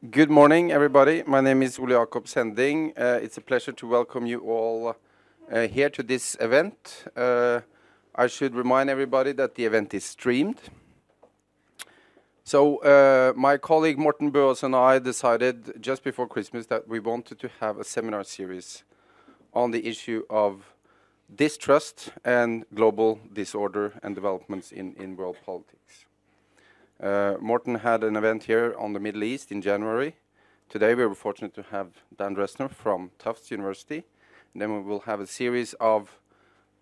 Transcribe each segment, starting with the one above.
Good morning, everybody. My name is Ole Jacob Sending. Uh, it's a pleasure to welcome you all uh, here to this event. Uh, I should remind everybody that the event is streamed. So my colleague, Morten Bø, and I decided just before Christmas that we wanted to have a seminar series on the issue of distrust and global disorder and developments in world politics. Uh, Morten had an event here on the Middle East in January. Today, we were fortunate to have Dan Drezner from Tufts University. Then we will have a series of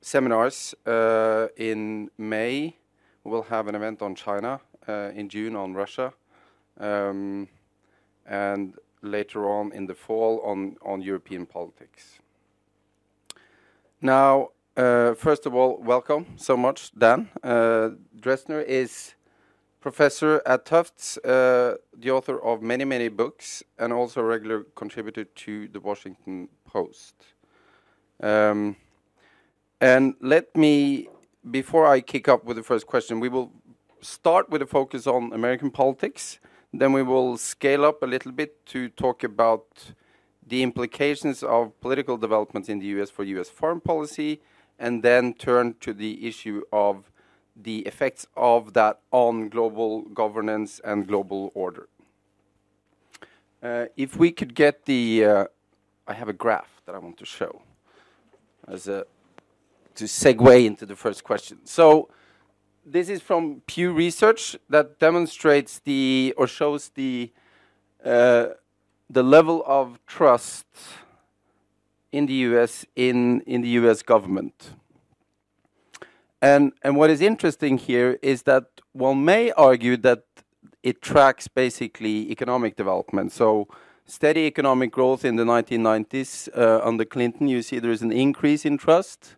seminars uh, in May. We will have an event on China uh, in June on Russia, um, and later on in the fall on on European politics. Now, first of all, welcome so much, Dan. Drezner is professor at Tufts, uh, the author of many, many books, and also a regular contributor to The Washington Post. Um, and let me, before I kick off with the first question, we will start with a focus on American politics. Then we will scale up a little bit to talk about the implications of political developments in the U.S. for U.S. foreign policy, and then turn to the issue of the effects of that on global governance and global order. Uh, if we could get the, uh, I have a graph that I want to show as a to segue into the first question. So this is from Pew Research that demonstrates the, or shows the, uh, the level of trust in the U.S. in the U.S. government. And and what is interesting here is that one may argue that it tracks basically economic development. So steady economic growth in the 1990s uh, under Clinton, you see there is an increase in trust.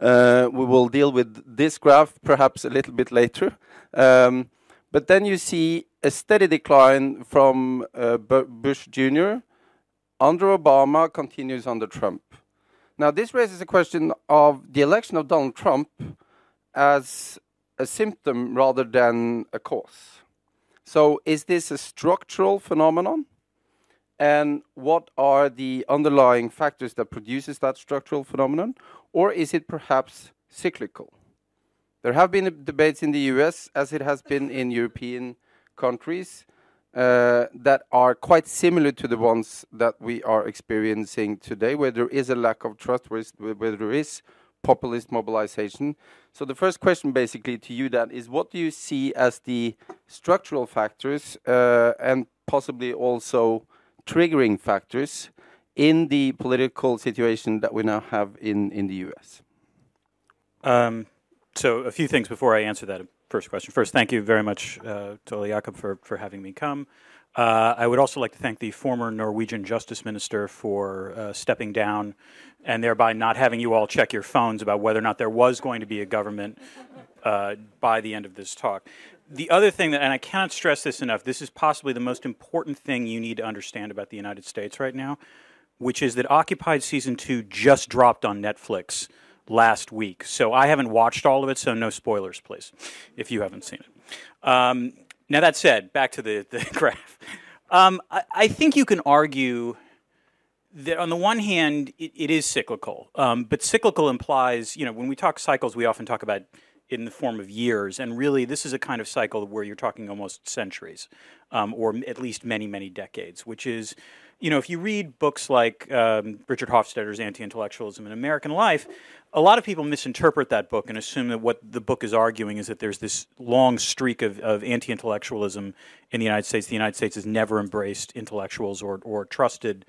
Uh, we will deal with this graph perhaps a little bit later. Um, but then you see a steady decline from uh, Bush Jr. under Obama, continues under Trump. Now, this raises a question of the election of Donald Trump as a symptom rather than a cause. So is this a structural phenomenon? And what are the underlying factors that produces that structural phenomenon? Or is it perhaps cyclical? There have been debates in the U.S., as it has been in European countries, uh, that are quite similar to the ones that we are experiencing today, where there is a lack of trust, where there is populist mobilization. So the first question basically to you then is what do you see as the structural factors, and possibly also triggering factors in the political situation that we now have in in the U.S.? Um, so a few things before I answer that first question. First, thank you very much to Ole Jacob for having me come. Uh, I would also like to thank the former Norwegian Justice Minister for uh, stepping down and thereby not having you all check your phones about whether or not there was going to be a government uh, by the end of this talk. The other thing that, and I cannot stress this enough, this is possibly the most important thing you need to understand about the United States right now, which is that Occupied Season 2 just dropped on Netflix last week. So I haven't watched all of it, so no spoilers, please, if you haven't seen it. Um, Now that said, back to the the graph. I think you can argue that on the one hand, it is cyclical. Um, but cyclical implies, you know, when we talk cycles, we often talk about in the form of years, and really, this is a kind of cycle where you're talking almost centuries, or at least many, many decades. Which is, if you read books like um, Richard Hofstadter's "Anti-Intellectualism in American Life," a lot of people misinterpret that book and assume that what the book is arguing is that there's this long streak of anti-intellectualism in the United States. The United States has never embraced intellectuals or trusted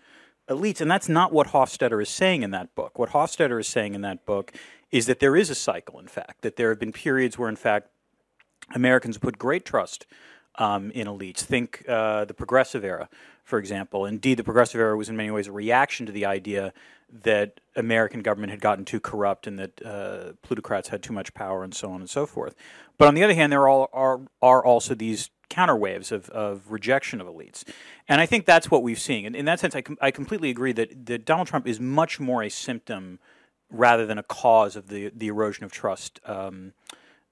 elites, and that's not what Hofstadter is saying in that book. What Hofstadter is saying in that book is that there is a cycle, in fact. That there have been periods where, in fact, Americans put great trust Um, in elites. Think uh, the Progressive Era, for example. Indeed, the Progressive Era was in many ways a reaction to the idea that American government had gotten too corrupt and that uh, plutocrats had too much power and so on and so forth. But on the other hand, there are also these counterwaves of rejection of elites. And I think that's what we've seen. In that sense, I completely agree that Donald Trump is much more a symptom rather than a cause of the erosion of trust um,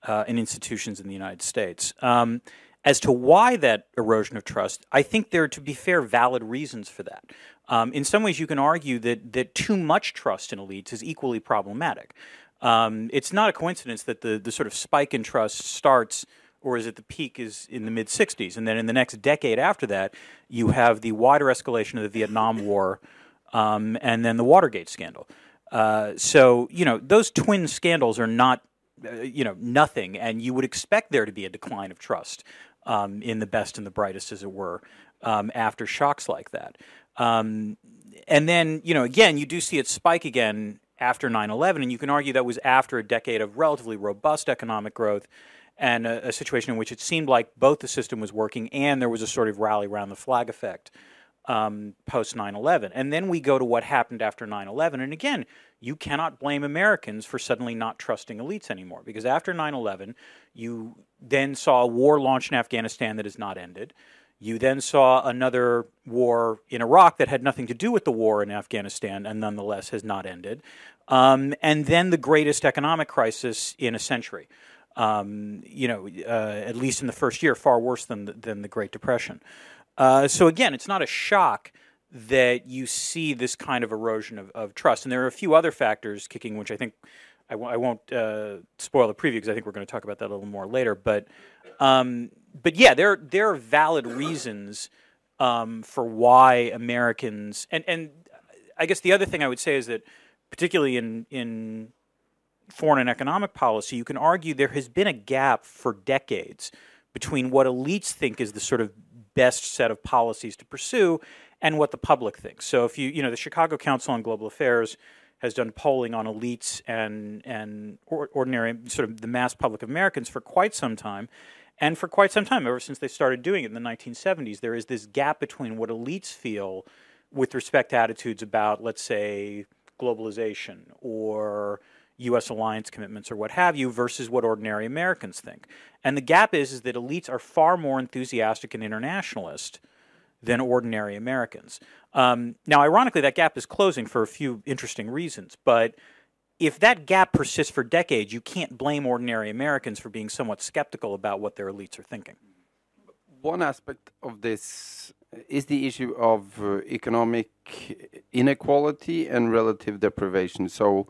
uh, in institutions in the United States. At As to why that erosion of trust, I think there are, to be fair, valid reasons for that. Um, in some ways, you can argue that, that too much trust in elites is equally problematic. Um, it's not a coincidence that the, the sort of spike in trust starts or is it the peak is in the mid 60s and then in the next decade after that you have the wider escalation of the vietnam war um, and then the watergate scandal uh, so you know those twin scandals are not uh, you know nothing and you would expect there to be a decline of trust um, in the best and the brightest as it were um, after shocks like that um, and then you know again you do see it spike again after 9 11. And you can argue that was after a decade of relatively robust economic growth and a, a, situation in which it seemed like both the system was working and there was a sort of rally around the flag effect um, post 9 11. And then we go to what happened after 9 11. And again, you cannot blame Americans for suddenly not trusting elites anymore because after 9 11, you then saw a war launched in Afghanistan that has not ended. You then saw another war in Iraq that had nothing to do with the war in Afghanistan and nonetheless has not ended. Um, and then the greatest economic crisis in a century. Um, you know, uh, at least in the first year, far worse than the, than the Great Depression. Uh, so again, it's not a shock that you see this kind of erosion of, of trust. And there are a few other factors kicking, which I think I w- I won't uh, spoil the preview because I think we're going to talk about that a little more later. But um, but yeah, there there are valid reasons um, for why Americans and and I guess the other thing I would say is that particularly in in foreign and economic policy, you can argue there has been a gap for decades between what elites think is the sort of best set of policies to pursue and what the public thinks. So if you you know the Chicago Council on Global Affairs has done polling on elites and and ordinary sort of the mass public of Americans for quite some time. And for quite some time, ever since they started doing it in the 1970s, there is this gap between what elites feel with respect to attitudes about, let's say, globalization or U.S. alliance commitments or what have you, versus what ordinary Americans think. And the gap is, is that elites are far more enthusiastic and internationalist than ordinary Americans. Um, now, ironically, that gap is closing for a few interesting reasons, but if that gap persists for decades, you can't blame ordinary Americans for being somewhat skeptical about what their elites are thinking. One aspect of this is the issue of uh, economic inequality and relative deprivation. So,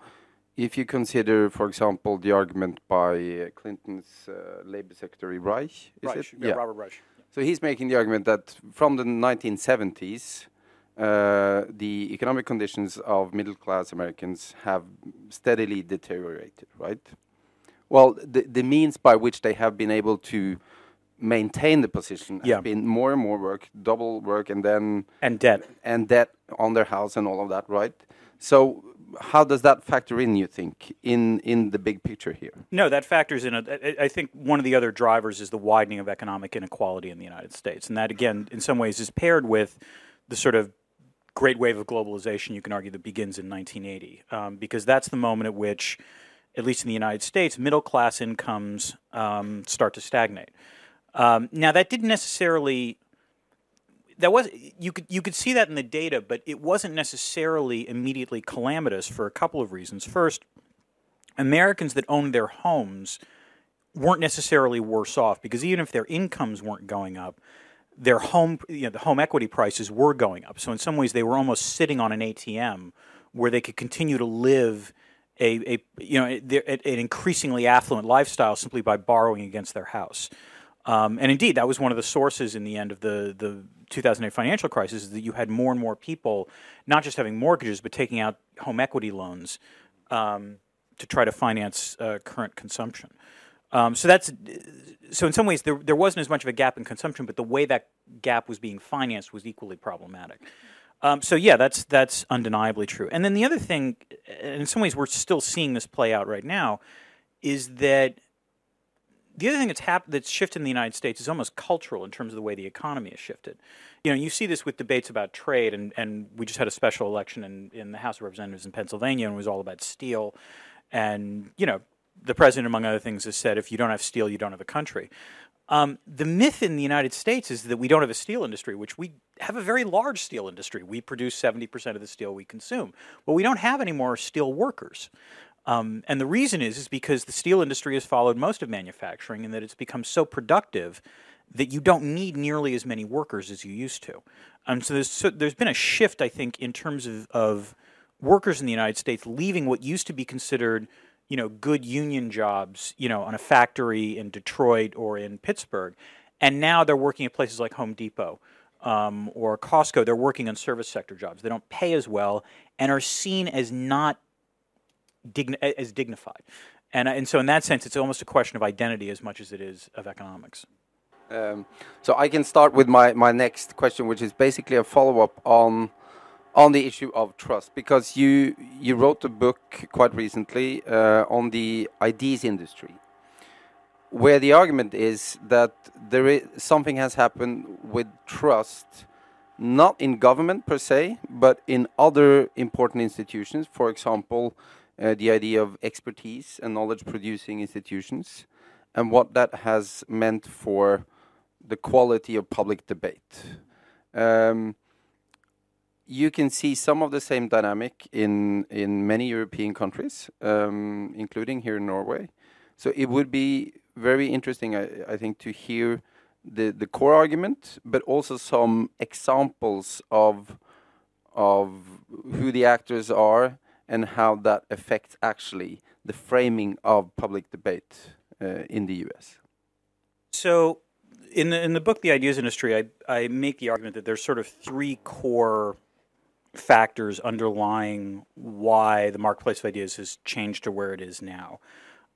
if you consider, for example, the argument by uh, Clinton's uh, Labor Secretary Reich, is Reich, it? Yeah, yeah, Robert Reich. So he's making the argument that from the 1970s, uh, the economic conditions of middle class Americans have steadily deteriorated, right? Well, the, the means by which they have been able to maintain the position yeah. has been more and more work, double work, and then and debt and debt on their house and all of that, right? So, how does that factor in? You think in in the big picture here? No, that factors in. A, I think one of the other drivers is the widening of economic inequality in the United States, and that again, in some ways, is paired with the sort of great wave of globalization, you can argue, that begins in 1980, um, because that's the moment at which, at least in the United States, middle class incomes um, start to stagnate. Um, now, that didn't necessarily. That was you could you could see that in the data, but it wasn't necessarily immediately calamitous for a couple of reasons. First, Americans that owned their homes weren't necessarily worse off because even if their incomes weren't going up, their home, you know, the home equity prices were going up. So in some ways, they were almost sitting on an ATM where they could continue to live a, a you know, an increasingly affluent lifestyle simply by borrowing against their house. Um, and indeed, that was one of the sources in the end of the, the 2008 financial crisis is that you had more and more people not just having mortgages, but taking out home equity loans um, to try to finance uh, current consumption. Um, so that's so in some ways there there wasn't as much of a gap in consumption, but the way that gap was being financed was equally problematic. Um, so yeah, that's that's undeniably true. And then the other thing, in some ways, we're still seeing this play out right now, is that the other thing that's happened that's shifted in the United States is almost cultural in terms of the way the economy has shifted. You know, you see this with debates about trade, and, and we just had a special election in, in the House of Representatives in Pennsylvania, and it was all about steel. And you know, the president, among other things, has said if you don't have steel, you don't have a country. Um, the myth in the United States is that we don't have a steel industry, which we have a very large steel industry. We produce 70% of the steel we consume. But we don't have any more steel workers. Um, and the reason is, is because the steel industry has followed most of manufacturing and that it's become so productive that you don't need nearly as many workers as you used to. Um, so there's so there's been a shift, I think, in terms of, of workers in the United States leaving what used to be considered, you know, good union jobs, you know, on a factory in Detroit or in Pittsburgh, and now they're working at places like Home Depot um, or Costco. They're working on service sector jobs. They don't pay as well and are seen as not digni- as dignified. And, and so, in that sense, it's almost a question of identity as much as it is of economics. Um, so I can start with my, my next question, which is basically a follow up on on the issue of trust, because you you wrote a book quite recently uh, on the Ideas Industry, where the argument is that there is something has happened with trust, not in government per se, but in other important institutions. For example, uh, the idea of expertise and knowledge producing institutions, and what that has meant for the quality of public debate. Um, you can see some of the same dynamic in in many European countries, um, including here in Norway. So it would be very interesting, I, I, think, to hear the the core argument, but also some examples of of who the actors are and how that affects actually the framing of public debate uh, in the U.S. So in the in the book, The Ideas Industry, I I make the argument that there's sort of three core factors underlying why the marketplace of ideas has changed to where it is now.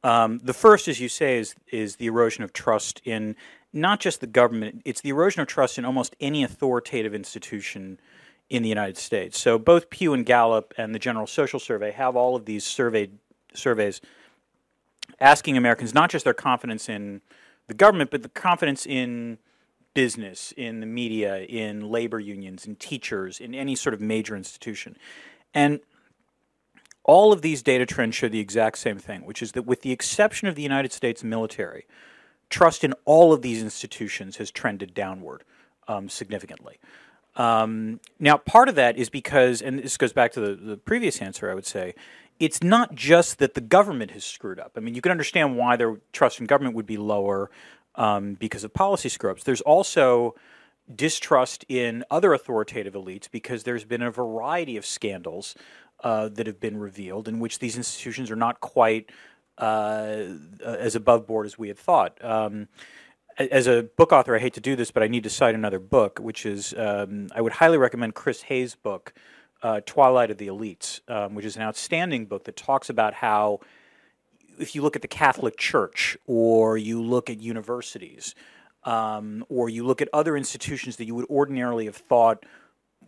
Um, the first, as you say, is is the erosion of trust in not just the government; it's the erosion of trust in almost any authoritative institution in the United States. So both Pew and Gallup and the General Social Survey have all of these surveyed surveys asking Americans not just their confidence in the government, but the confidence in business, in the media, in labor unions, in teachers, in any sort of major institution. And all of these data trends show the exact same thing, which is that with the exception of the United States military, trust in all of these institutions has trended downward um, significantly. Um, now, part of that is because, and this goes back to the, the previous answer, I would say, it's not just that the government has screwed up. I mean, you can understand why their trust in government would be lower um, because of policy screw ups. There's also distrust in other authoritative elites because there's been a variety of scandals uh, that have been revealed in which these institutions are not quite uh, as above board as we had thought. Um, as a book author, I hate to do this, but I need to cite another book, which is um, I would highly recommend Chris Hayes' book, uh, Twilight of the Elites, um, which is an outstanding book that talks about how, if you look at the Catholic Church or you look at universities um, or you look at other institutions that you would ordinarily have thought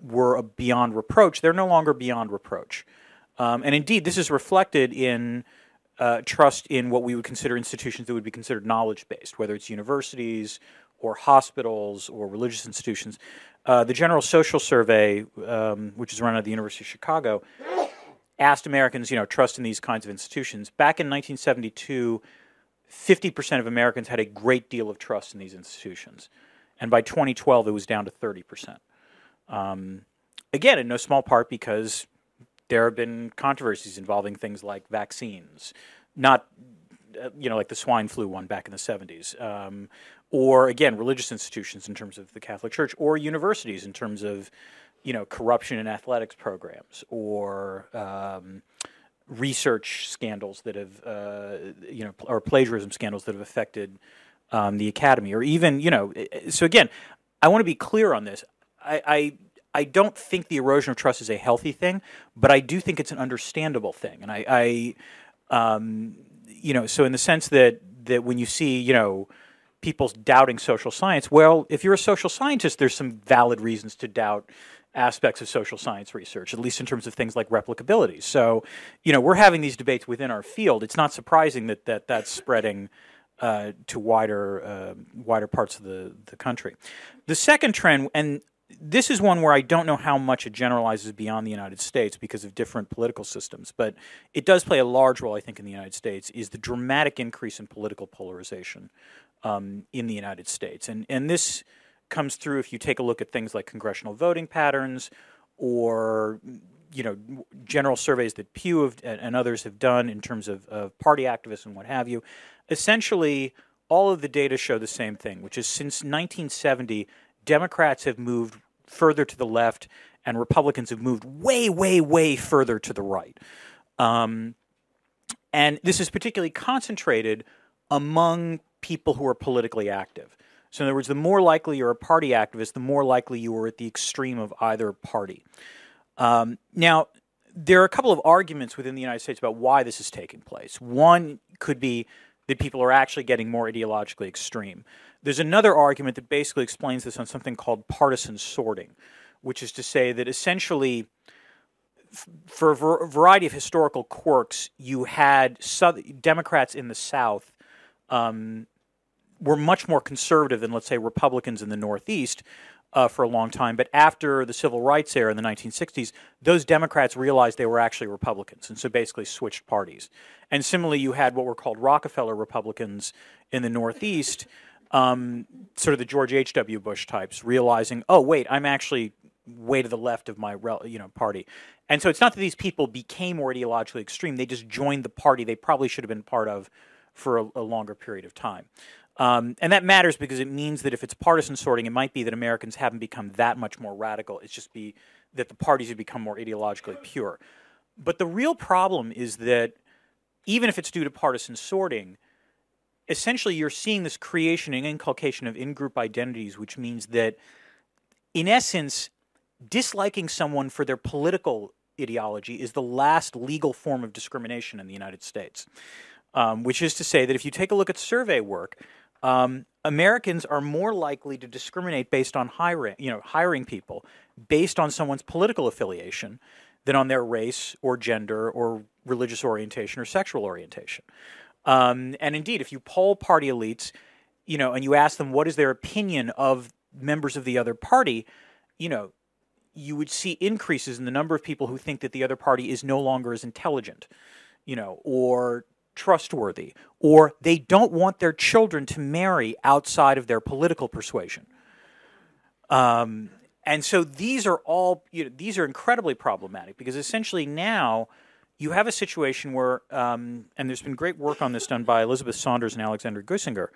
were beyond reproach, they're no longer beyond reproach. Um, and indeed, this is reflected in uh, trust in what we would consider institutions that would be considered knowledge based, whether it's universities or hospitals or religious institutions. Uh, the General Social Survey, um, which is run at the University of Chicago, asked Americans, you know, trust in these kinds of institutions. Back in 1972, 50% of Americans had a great deal of trust in these institutions. And by 2012, it was down to 30%. Um, again, in no small part because there have been controversies involving things like vaccines, not uh, you know like the swine flu one back in the 70s, um, or again religious institutions in terms of the Catholic Church, or universities in terms of you know corruption in athletics programs, or um, research scandals that have uh, you know or plagiarism scandals that have affected um, the academy, or even you know. So again, I want to be clear on this. I, I I don't think the erosion of trust is a healthy thing, but I do think it's an understandable thing. And I, I um, you know, so in the sense that that when you see, you know, people doubting social science, well, if you're a social scientist, there's some valid reasons to doubt aspects of social science research, at least in terms of things like replicability. So, you know, we're having these debates within our field. It's not surprising that, that that's spreading uh, to wider uh, wider parts of the, the country. The second trend, and this is one where I don't know how much it generalizes beyond the United States because of different political systems, but it does play a large role, I think, in the United States, is the dramatic increase in political polarization um, in the United States. And, and this comes through if you take a look at things like congressional voting patterns or you know general surveys that Pew have, and others have done in terms of, of party activists and what have you. Essentially, all of the data show the same thing, which is since 1970, Democrats have moved further to the left and Republicans have moved way, way, way further to the right. Um, and this is particularly concentrated among people who are politically active. So, in other words, the more likely you're a party activist, the more likely you are at the extreme of either party. Um, now, there are a couple of arguments within the United States about why this is taking place. One could be that people are actually getting more ideologically extreme. There's another argument that basically explains this on something called partisan sorting, which is to say that essentially, for a variety of historical quirks, you had Democrats in the South um, were much more conservative than, let's say, Republicans in the Northeast uh, for a long time. But after the civil rights era in the 1960s, those Democrats realized they were actually Republicans, and so basically switched parties. And similarly, you had what were called Rockefeller Republicans in the Northeast, um, sort of the George H.W. Bush types, realizing, oh, wait, I'm actually way to the left of my you know party. And so it's not that these people became more ideologically extreme; they just joined the party they probably should have been part of for a, a longer period of time. Um, and that matters because it means that if it's partisan sorting, it might be that Americans haven't become that much more radical. It's just be that the parties have become more ideologically pure. But the real problem is that even if it's due to partisan sorting, essentially you're seeing this creation and inculcation of in-group identities, which means that, in essence, disliking someone for their political ideology is the last legal form of discrimination in the United States. Um, which is to say that if you take a look at survey work, um, Americans are more likely to discriminate based on hiring, you know, hiring people based on someone's political affiliation than on their race or gender or religious orientation or sexual orientation. Um, and indeed, if you poll party elites, you know, and you ask them what is their opinion of members of the other party, you know, you would see increases in the number of people who think that the other party is no longer as intelligent, you know, or trustworthy, or they don't want their children to marry outside of their political persuasion. Um, and so these are all you know, these are incredibly problematic because essentially now you have a situation where, um, and there's been great work on this done by Elizabeth Saunders and Alexander Guisinger,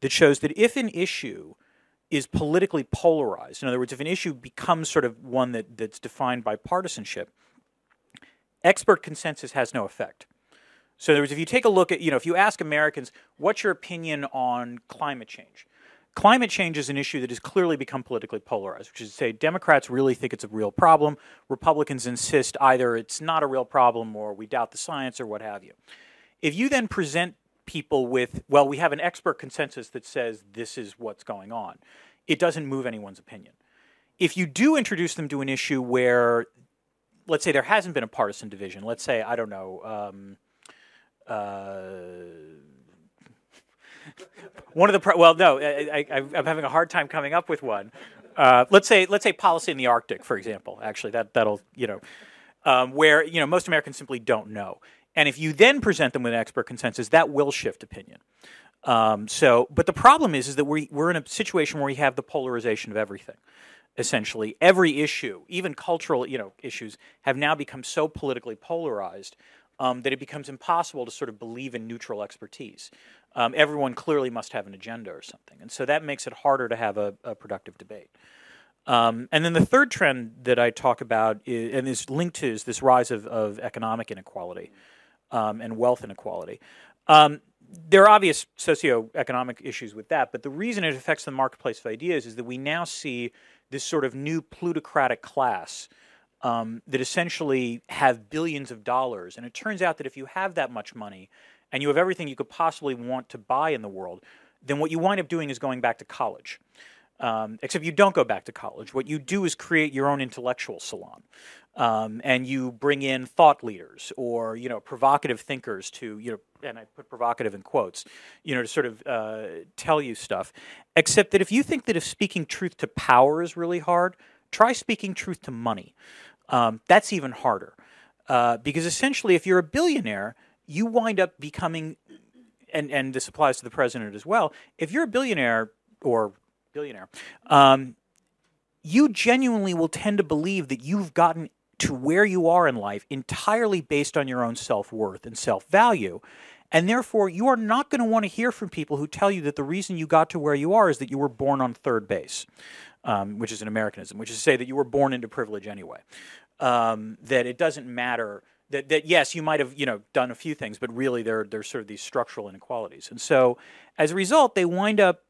that shows that if an issue is politically polarized, in other words, if an issue becomes sort of one that, that's defined by partisanship, expert consensus has no effect. So, in other words, if you take a look at, you know, if you ask Americans, what's your opinion on climate change? Climate change is an issue that has clearly become politically polarized, which is to say, Democrats really think it's a real problem. Republicans insist either it's not a real problem or we doubt the science or what have you. If you then present people with, well, we have an expert consensus that says this is what's going on, it doesn't move anyone's opinion. If you do introduce them to an issue where, let's say there hasn't been a partisan division, let's say, I don't know, um, uh, one of the pro- well, no, I, am having a hard time coming up with one. Uh, let's say let's say policy in the Arctic, for example. Actually, that that'll you know um, where you know most Americans simply don't know. And if you then present them with an expert consensus, that will shift opinion. Um, so, but the problem is, is that we, we're in a situation where we have the polarization of everything. Essentially, every issue, even cultural, you know, issues, have now become so politically polarized um, that it becomes impossible to sort of believe in neutral expertise. Um, everyone clearly must have an agenda or something. And so that makes it harder to have a, a productive debate. Um, and then the third trend that I talk about, is, and is linked to, is this rise of, of economic inequality um, and wealth inequality. Um, there are obvious socioeconomic issues with that, but the reason it affects the marketplace of ideas is that we now see this sort of new plutocratic class um, that essentially have billions of dollars. And it turns out that if you have that much money and you have everything you could possibly want to buy in the world, then what you wind up doing is going back to college. Um, except you don't go back to college. What you do is create your own intellectual salon, um, and you bring in thought leaders or you know provocative thinkers to you know, and I put provocative in quotes, you know, to sort of uh, tell you stuff. Except that if you think that if speaking truth to power is really hard, try speaking truth to money. Um, that's even harder uh, because essentially, if you're a billionaire, you wind up becoming, and and this applies to the president as well. If you're a billionaire or billionaire, um, you genuinely will tend to believe that you've gotten to where you are in life entirely based on your own self worth and self value. And therefore, you are not going to want to hear from people who tell you that the reason you got to where you are is that you were born on third base, um, which is an Americanism, which is to say that you were born into privilege anyway. Um, that it doesn't matter that, that yes, you might have you know done a few things, but really there there's sort of these structural inequalities, and so as a result, they wind up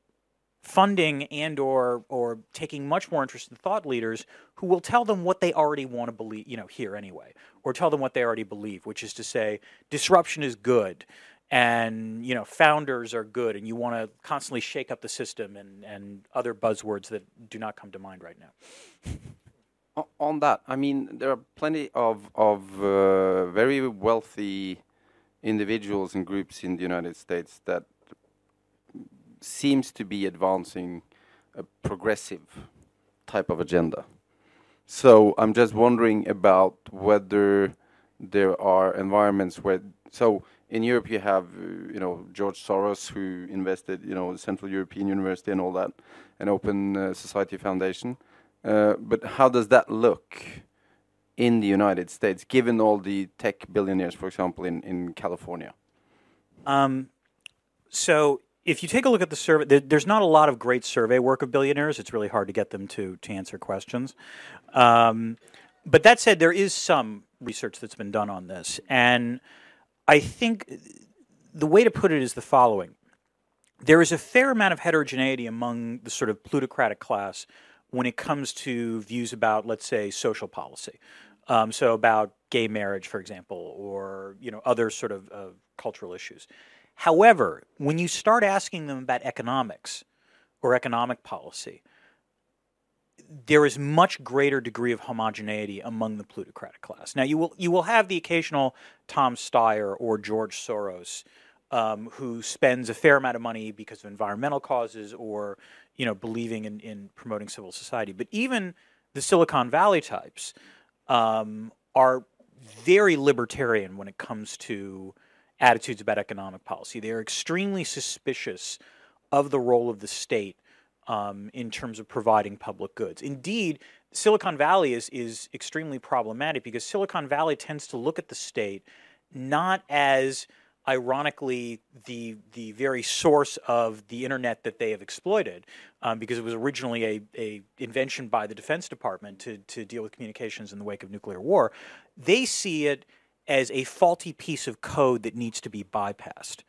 funding and or or taking much more interest in thought leaders who will tell them what they already want to believe, you know, hear anyway, or tell them what they already believe, which is to say disruption is good and you know founders are good and you want to constantly shake up the system and and other buzzwords that do not come to mind right now. On that, I mean, there are plenty of of uh, very wealthy individuals and groups in the United States that seems to be advancing a progressive type of agenda. So I'm just wondering about whether there are environments where so in Europe you have uh, you know George Soros who invested you know Central European University and all that, an Open uh, Society Foundation. Uh, but how does that look in the United States, given all the tech billionaires, for example, in in California? Um, so if you take a look at the survey, there, there's not a lot of great survey work of billionaires. It's really hard to get them to to answer questions. Um, but that said, there is some research that's been done on this, and I think the way to put it is the following: there is a fair amount of heterogeneity among the sort of plutocratic class when it comes to views about, let's say, social policy. Um, so about gay marriage, for example, or you know other sort of uh, cultural issues. However, when you start asking them about economics or economic policy, there is much greater degree of homogeneity among the plutocratic class. Now, you will you will have the occasional Tom Steyer or George Soros um, who spends a fair amount of money because of environmental causes or you know believing in, in promoting civil society. But even the Silicon Valley types um, are very libertarian when it comes to attitudes about economic policy. They are extremely suspicious of the role of the state um, in terms of providing public goods. Indeed, Silicon Valley is, is extremely problematic because Silicon Valley tends to look at the state not as ironically the the very source of the internet that they have exploited um, because it was originally a, a invention by the defense department to, to deal with communications in the wake of nuclear war they see it as a faulty piece of code that needs to be bypassed.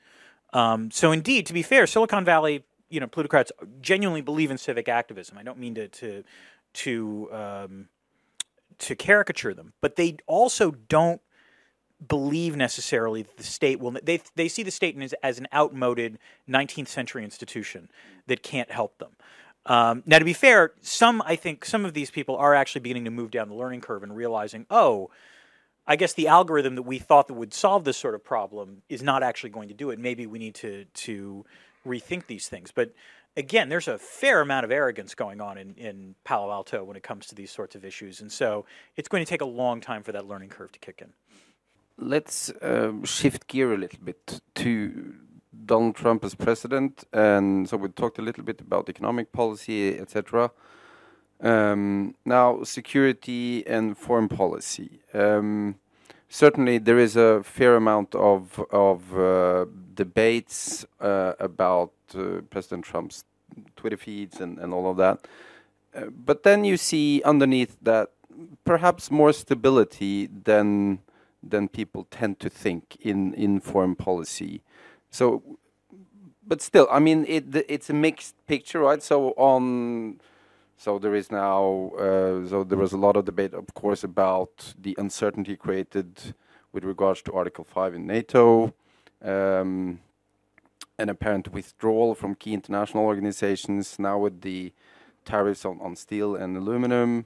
Um, so, indeed, to be fair, Silicon Valley, you know, plutocrats genuinely believe in civic activism. I don't mean to to to um, to caricature them, but they also don't believe necessarily that the state will. They they see the state as, as an outmoded 19th century institution that can't help them. Um, now, to be fair, some I think some of these people are actually beginning to move down the learning curve and realizing, oh I guess the algorithm that we thought that would solve this sort of problem is not actually going to do it. Maybe we need to to rethink these things. But again, there's a fair amount of arrogance going on in, in Palo Alto when it comes to these sorts of issues, and so it's going to take a long time for that learning curve to kick in. Let's uh, shift gear a little bit to Donald Trump as president, and so we talked a little bit about economic policy, etc. Um, now, security and foreign policy. Um, certainly, there is a fair amount of of uh, debates uh, about uh, President Trump's Twitter feeds and, and all of that. Uh, but then you see underneath that perhaps more stability than than people tend to think in in foreign policy. So, but still, I mean, it it's a mixed picture, right? So on so there is now, uh, so there was a lot of debate, of course, about the uncertainty created with regards to Article 5 in NATO, um, an apparent withdrawal from key international organizations, now with the tariffs on, on steel and aluminum.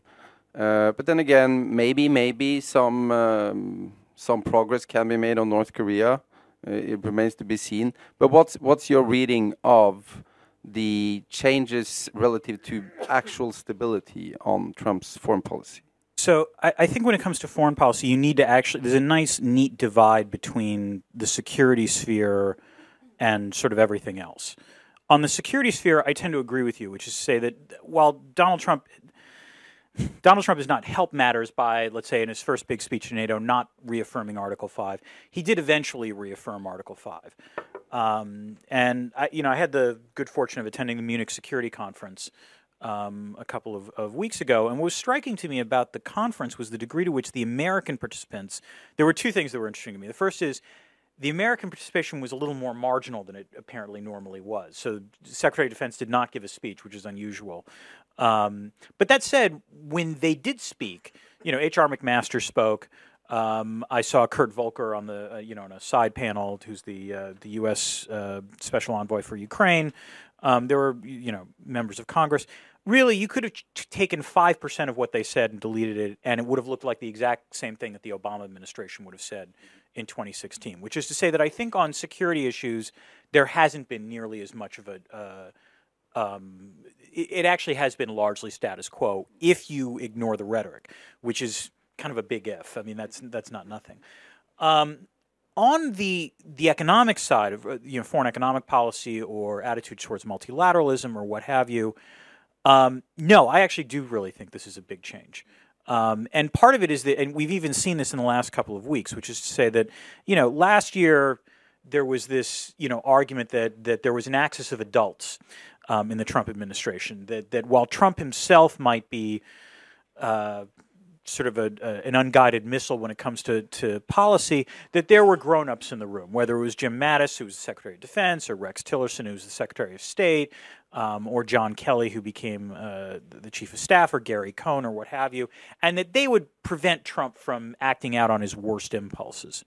Uh, but then again, maybe, maybe some, um, some progress can be made on North Korea. Uh, it remains to be seen. But what's, what's your reading of the changes relative to actual stability on Trump's foreign policy? So I, I, think when it comes to foreign policy, you need to actually there's a nice neat divide between the security sphere and sort of everything else. On the security sphere, I tend to agree with you, which is to say that while Donald Trump Donald Trump has not helped matters by, let's say, in his first big speech to NATO, not reaffirming Article 5. He did eventually reaffirm Article 5. Um, and, I, you know, I had the good fortune of attending the Munich Security Conference um, a couple of, of, weeks ago. And what was striking to me about the conference was the degree to which the American participants, there were two things that were interesting to me. The first is the American participation was a little more marginal than it apparently normally was. So, the Secretary of Defense did not give a speech, which is unusual. Um, but that said, when they did speak, you know, H.R. McMaster spoke. Um, I saw Kurt Volker on the, uh, you know, on a side panel, who's the uh, the U.S. Uh, Special Envoy for Ukraine. Um, there were, you know, members of Congress. Really, you could have t- taken five percent of what they said and deleted it, and it would have looked like the exact same thing that the Obama administration would have said in 2016, which is to say that I think on security issues, there hasn't been nearly as much of a. Uh, um, it, it, actually has been largely status quo if you ignore the rhetoric, which is kind of a big if. I mean, that's that's not nothing. Um, on the the economic side of uh, you know foreign economic policy or attitude towards multilateralism or what have you, um, no, I actually do really think this is a big change. Um, and part of it is that, and we've even seen this in the last couple of weeks, which is to say that, you know, last year there was this, you know, argument that that there was an axis of adults um, in the Trump administration. That that while Trump himself might be uh, sort of a, a, an unguided missile when it comes to, to policy, that there were grown-ups in the room, whether it was Jim Mattis, who was the Secretary of Defense, or Rex Tillerson, who was the Secretary of State, um, or John Kelly, who became uh, the Chief of Staff, or Gary Cohn, or what have you, and that they would prevent Trump from acting out on his worst impulses.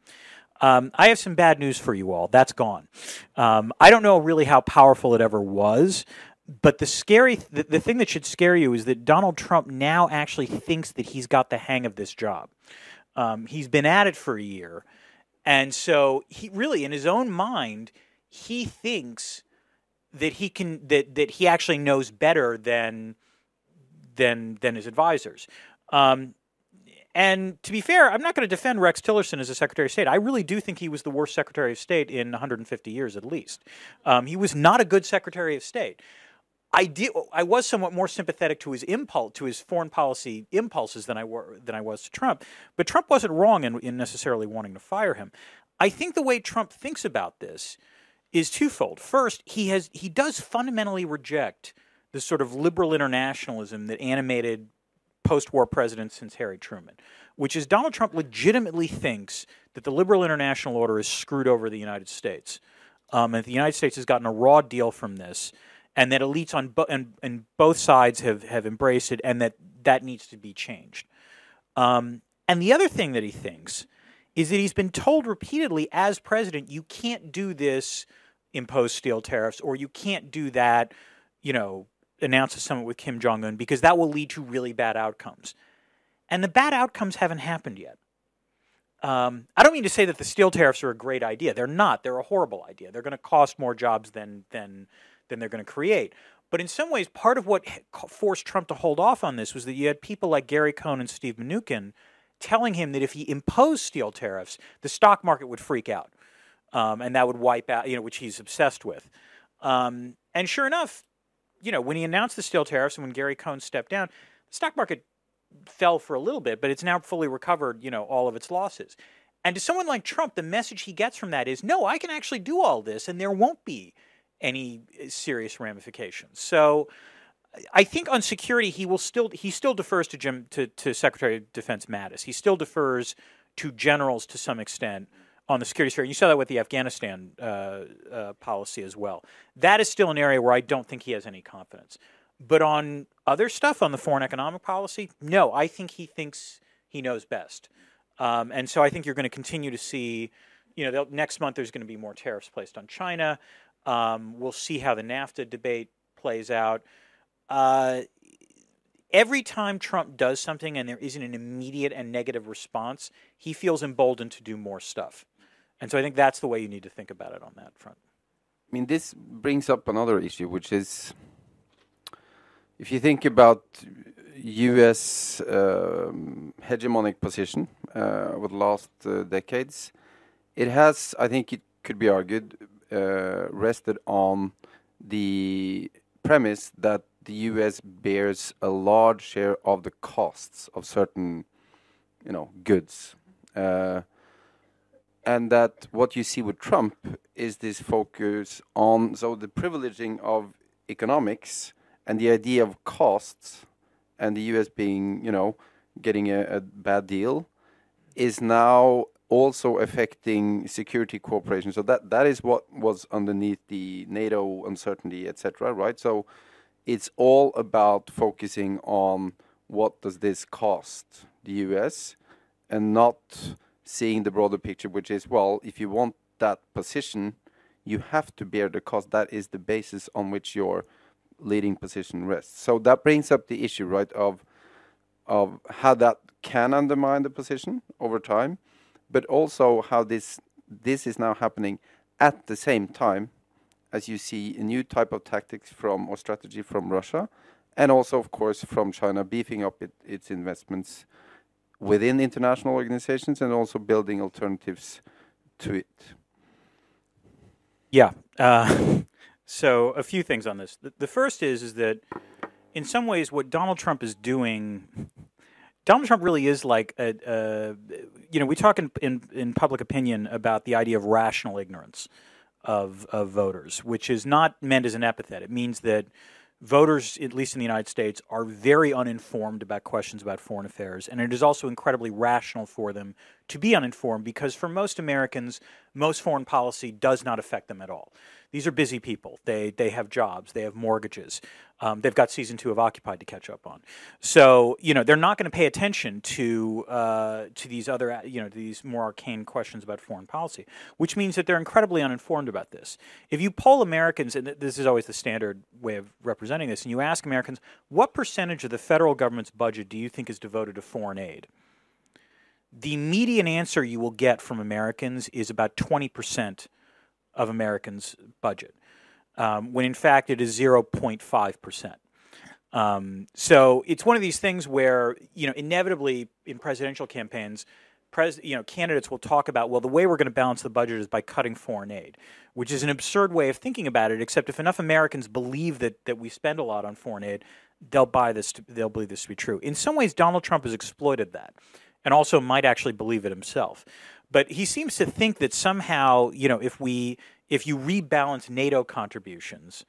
Um, I have some bad news for you all. That's gone. Um, I don't know really how powerful it ever was but the scary the, the thing that should scare you is that Donald Trump now actually thinks that he's got the hang of this job. Um, he's been at it for a year, and so he really, in his own mind, he thinks that he can that that he actually knows better than than than his advisors. Um, and to be fair, I'm not going to defend Rex Tillerson as a Secretary of State. I really do think he was the worst Secretary of State in 150 years at least. Um, he was not a good Secretary of State. I did. I was somewhat more sympathetic to his impulse, to his foreign policy impulses than I were than I was to Trump. But Trump wasn't wrong in, in necessarily wanting to fire him. I think the way Trump thinks about this is twofold. First, he has he does fundamentally reject the sort of liberal internationalism that animated post-war presidents since Harry Truman, which is Donald Trump legitimately thinks that the liberal international order is screwed over the United States, um, and the United States has gotten a raw deal from this and that elites on bo- and, and both sides have, have embraced it, and that that needs to be changed. Um, and the other thing that he thinks is that he's been told repeatedly as president, you can't do this, impose steel tariffs, or you can't do that, you know, announce a summit with Kim Jong Un because that will lead to really bad outcomes. And the bad outcomes haven't happened yet. Um, I don't mean to say that the steel tariffs are a great idea. They're not. They're a horrible idea. They're going to cost more jobs than than than they're going to create. But in some ways, part of what forced Trump to hold off on this was that you had people like Gary Cohn and Steve Mnuchin telling him that if he imposed steel tariffs, the stock market would freak out, um, and that would wipe out, you know, which he's obsessed with. Um, and sure enough, you know, when he announced the steel tariffs and when Gary Cohn stepped down, the stock market fell for a little bit, but it's now fully recovered, you know, all of its losses. And to someone like Trump, the message he gets from that is, no, I can actually do all this, and there won't be any eh, serious ramifications. So I think on security he will still he still defers to Jim to, to Secretary of Defense Mattis. He still defers to generals to some extent on the security sphere. You saw that with the Afghanistan uh, uh, policy as well. That is still an area where I don't think he has any confidence. But on other stuff, on the foreign economic policy, no, I think he thinks he knows best. Um, and so I think you're going to continue to see, you know, next month there's going to be more tariffs placed on China. Um, we'll see how the NAFTA debate plays out. Uh, every time Trump does something and there isn't an immediate and negative response, he feels emboldened to do more stuff. And so I think that's the way you need to think about it on that front. I mean, this brings up another issue, which is if you think about U.S. Um, hegemonic position uh, over the last uh, decades, it has, I think, it could be argued, rested on the premise that the U.S. bears a large share of the costs of certain, you know, goods, uh, and that what you see with Trump is this focus on so the privileging of economics and the idea of costs, and the U.S. being, you know, getting a, a bad deal, is now also affecting security cooperation. So that that is what was underneath the NATO uncertainty, etc. Right. So it's all about focusing on what does this cost the U.S. and not seeing the broader picture, which is well, if you want that position, you have to bear the cost. That is the basis on which your leading position rests. So that brings up the issue, right, of of how that can undermine the position over time, but also how this this is now happening at the same time as you see a new type of tactics from or strategy from Russia, and also, of course, from China beefing up it, its investments within international organizations and also building alternatives to it. Yeah. Uh, so a few things on this. The, first is is that in some ways, what Donald Trump is doing, Donald Trump really is like a, a you know, we talk in, in, in public opinion about the idea of rational ignorance of of voters, which is not meant as an epithet. It means that voters, at least in the United States, are very uninformed about questions about foreign affairs, and it is also incredibly rational for them to be uninformed because for most Americans, most foreign policy does not affect them at all. These are busy people. They they have jobs. They have mortgages. Um, they've got season two of Occupied to catch up on. So you know they're not going to pay attention to uh, to these other you know these more arcane questions about foreign policy, which means that they're incredibly uninformed about this. If you poll Americans, and this is always the standard way of representing this, and you ask Americans what percentage of the federal government's budget do you think is devoted to foreign aid, the median answer you will get from Americans is about twenty percent of Americans' budget, um, when in fact it is 0.5 percent. Um, so it's one of these things where you know inevitably in presidential campaigns, pres- you know candidates will talk about well the way we're going to balance the budget is by cutting foreign aid, which is an absurd way of thinking about it. Except if enough Americans believe that that we spend a lot on foreign aid, they'll buy this. To, they'll believe this to be true. In some ways, Donald Trump has exploited that, and also might actually believe it himself. But he seems to think that somehow, you know, if we if you rebalance NATO contributions,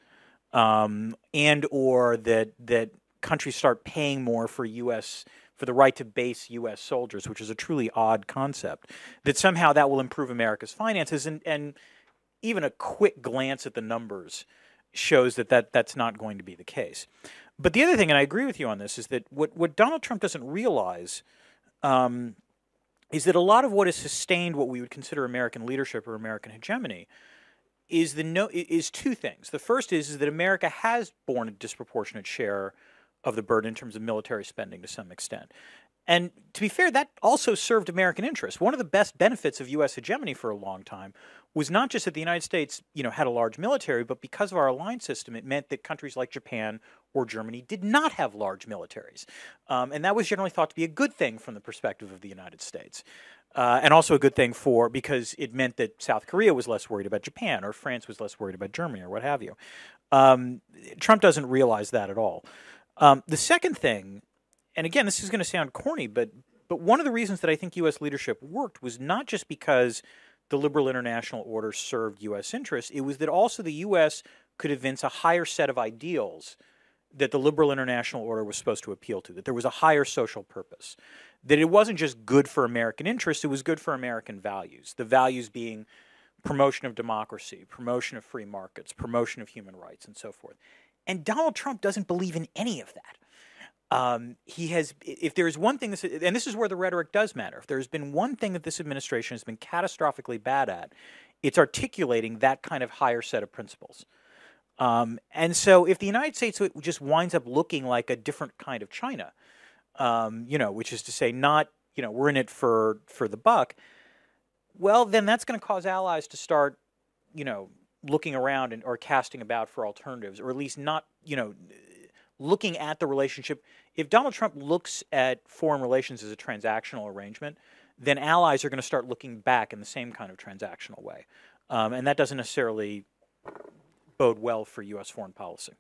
um, and or that that countries start paying more for U.S. for the right to base U.S. soldiers, which is a truly odd concept, that somehow that will improve America's finances, and and even a quick glance at the numbers shows that, that that's not going to be the case. But the other thing, and I agree with you on this, is that what, what Donald Trump doesn't realize um, is that a lot of what has sustained what we would consider American leadership or American hegemony is the no is two things. The first is, is that America has borne a disproportionate share of the burden in terms of military spending to some extent. And to be fair, that also served American interests. One of the best benefits of U.S. hegemony for a long time was not just that the United States, you know, had a large military, but because of our alliance system, it meant that countries like Japan or Germany did not have large militaries, um, and that was generally thought to be a good thing from the perspective of the United States. Uh, and also a good thing for because it meant that South Korea was less worried about Japan or France was less worried about Germany or what have you. Um, Trump doesn't realize that at all. Um, the second thing and again, this is going to sound corny, but but one of the reasons that I think U.S. leadership worked was not just because the liberal international order served U.S. interests; it was that also the U.S. could evince a higher set of ideals that the liberal international order was supposed to appeal to. That there was a higher social purpose. That it wasn't just good for American interests; it was good for American values. The values being promotion of democracy, promotion of free markets, promotion of human rights, and so forth. And Donald Trump doesn't believe in any of that. Um, he has, if there's one thing, this, and this is where the rhetoric does matter. If there's been one thing that this administration has been catastrophically bad at, it's articulating that kind of higher set of principles. Um, and so, if the United States just winds up looking like a different kind of China, um, you know, which is to say, not you know, we're in it for for the buck. Well, then that's going to cause allies to start, you know, looking around and or casting about for alternatives, or at least not, you know, looking at the relationship. If Donald Trump looks at foreign relations as a transactional arrangement, then allies are going to start looking back in the same kind of transactional way. Um, and that doesn't necessarily bode well for U.S. foreign policy.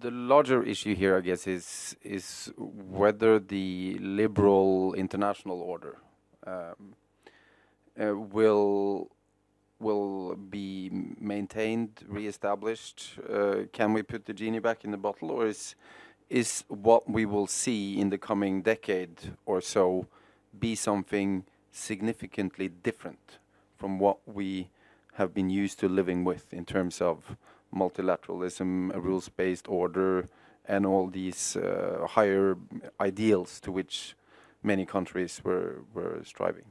the larger issue here, I guess, is is whether the liberal international order um, uh, will will be maintained, reestablished? Uh, can we put the genie back in the bottle, or is is what we will see in the coming decade or so be something significantly different from what we have been used to living with in terms of multilateralism, a rules-based order, and all these uh, higher ideals to which many countries were were striving?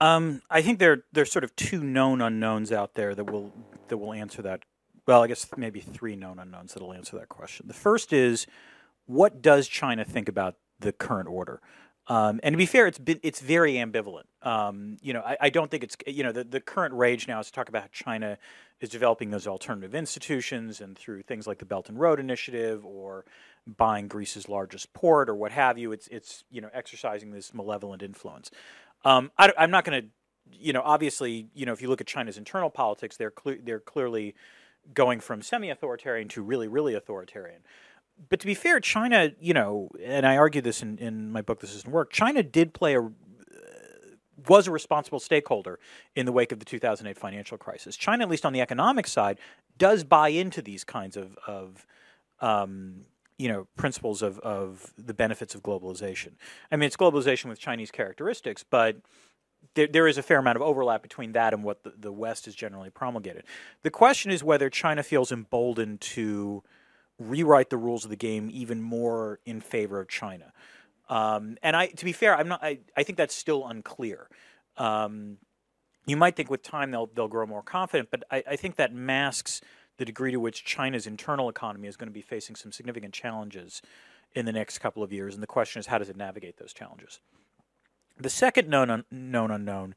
Um, I think there there's sort of two known unknowns out there that will that will answer that. Well, I guess maybe three known unknowns that will answer that question. The first is, what does China think about the current order? Um, and to be fair, it's been, it's very ambivalent. Um, you know, I, I, don't think it's you know the, the current rage now is to talk about how China is developing those alternative institutions and through things like the Belt and Road Initiative or buying Greece's largest port or what have you. It's it's you know exercising this malevolent influence. Um, I, am not going to, you know, obviously, you know, if you look at China's internal politics, they're they're clearly going from semi-authoritarian to really, really authoritarian. But to be fair, China, you know, and I argue this in, in my book, The System Worked. China did play a was a responsible stakeholder in the wake of the 2008 financial crisis. China, at least on the economic side, does buy into these kinds of, of um, you know principles of of the benefits of globalization. I mean, it's globalization with Chinese characteristics, but there, there is a fair amount of overlap between that and what the, the West has generally promulgated. The question is whether China feels emboldened to rewrite the rules of the game even more in favor of China. Um, and I, to be fair, I'm not. I, I think that's still unclear. Um, you might think with time they'll they'll grow more confident, but I, I think that masks the degree to which China's internal economy is going to be facing some significant challenges in the next couple of years. And the question is, how does it navigate those challenges? The second known, un- known unknown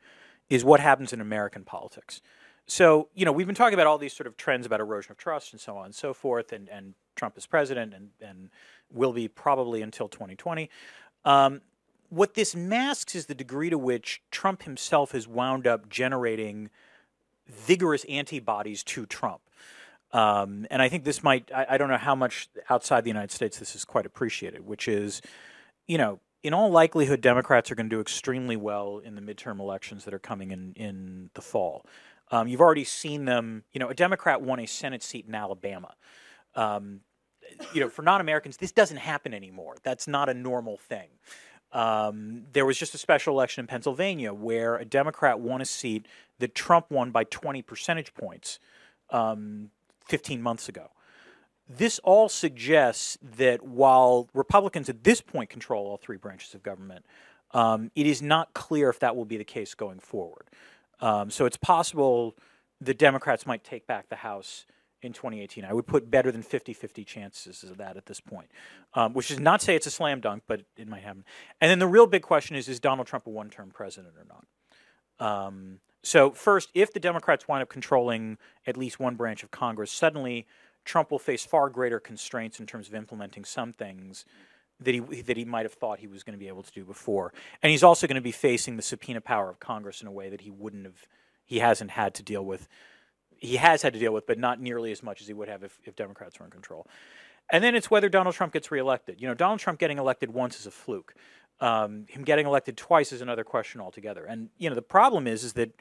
is what happens in American politics. So, you know, we've been talking about all these sort of trends about erosion of trust and so on and so forth, and, and Trump is president and, and will be probably until 2020. Um, what this masks is the degree to which Trump himself has wound up generating vigorous antibodies to Trump. Um, and I think this might, I, I, don't know how much outside the United States this is quite appreciated, which is, you know, in all likelihood, Democrats are going to do extremely well in the midterm elections that are coming in, in the fall. Um, you've already seen them, you know, a Democrat won a Senate seat in Alabama. Um, you know, for non Americans, this doesn't happen anymore. That's not a normal thing. Um, there was just a special election in Pennsylvania where a Democrat won a seat that Trump won by 20 percentage points. Um, 15 months ago. This all suggests that while Republicans at this point control all three branches of government, um, it is not clear if that will be the case going forward. Um, so it's possible the Democrats might take back the House in 2018. I would put better than 50 50 chances of that at this point, um, which is not to say it's a slam dunk, but it might happen. And then the real big question is is Donald Trump a one term president or not? Um, so, first, if the Democrats wind up controlling at least one branch of Congress, suddenly Trump will face far greater constraints in terms of implementing some things that he that he might have thought he was going to be able to do before. And he's also going to be facing the subpoena power of Congress in a way that he wouldn't have he hasn't had to deal with. He has had to deal with, but not nearly as much as he would have if, if Democrats were in control. And then it's whether Donald Trump gets reelected. You know, Donald Trump getting elected once is a fluke. Um, him getting elected twice is another question altogether. And you know, the problem is is that